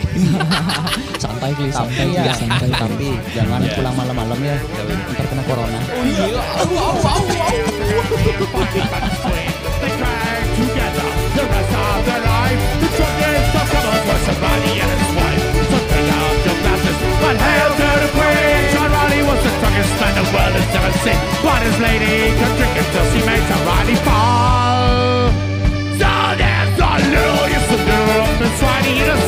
santai Kli, santai
Tapi ya,
santai
tapi jangan
Ya.
pulang malam-malam ya. Ntar kena corona.
They somebody but hail to the queen. John Riley was the strongest man the world has ever seen. His lady could drink until she made John Riley fall. So there's a little you should do. Miss Riley, you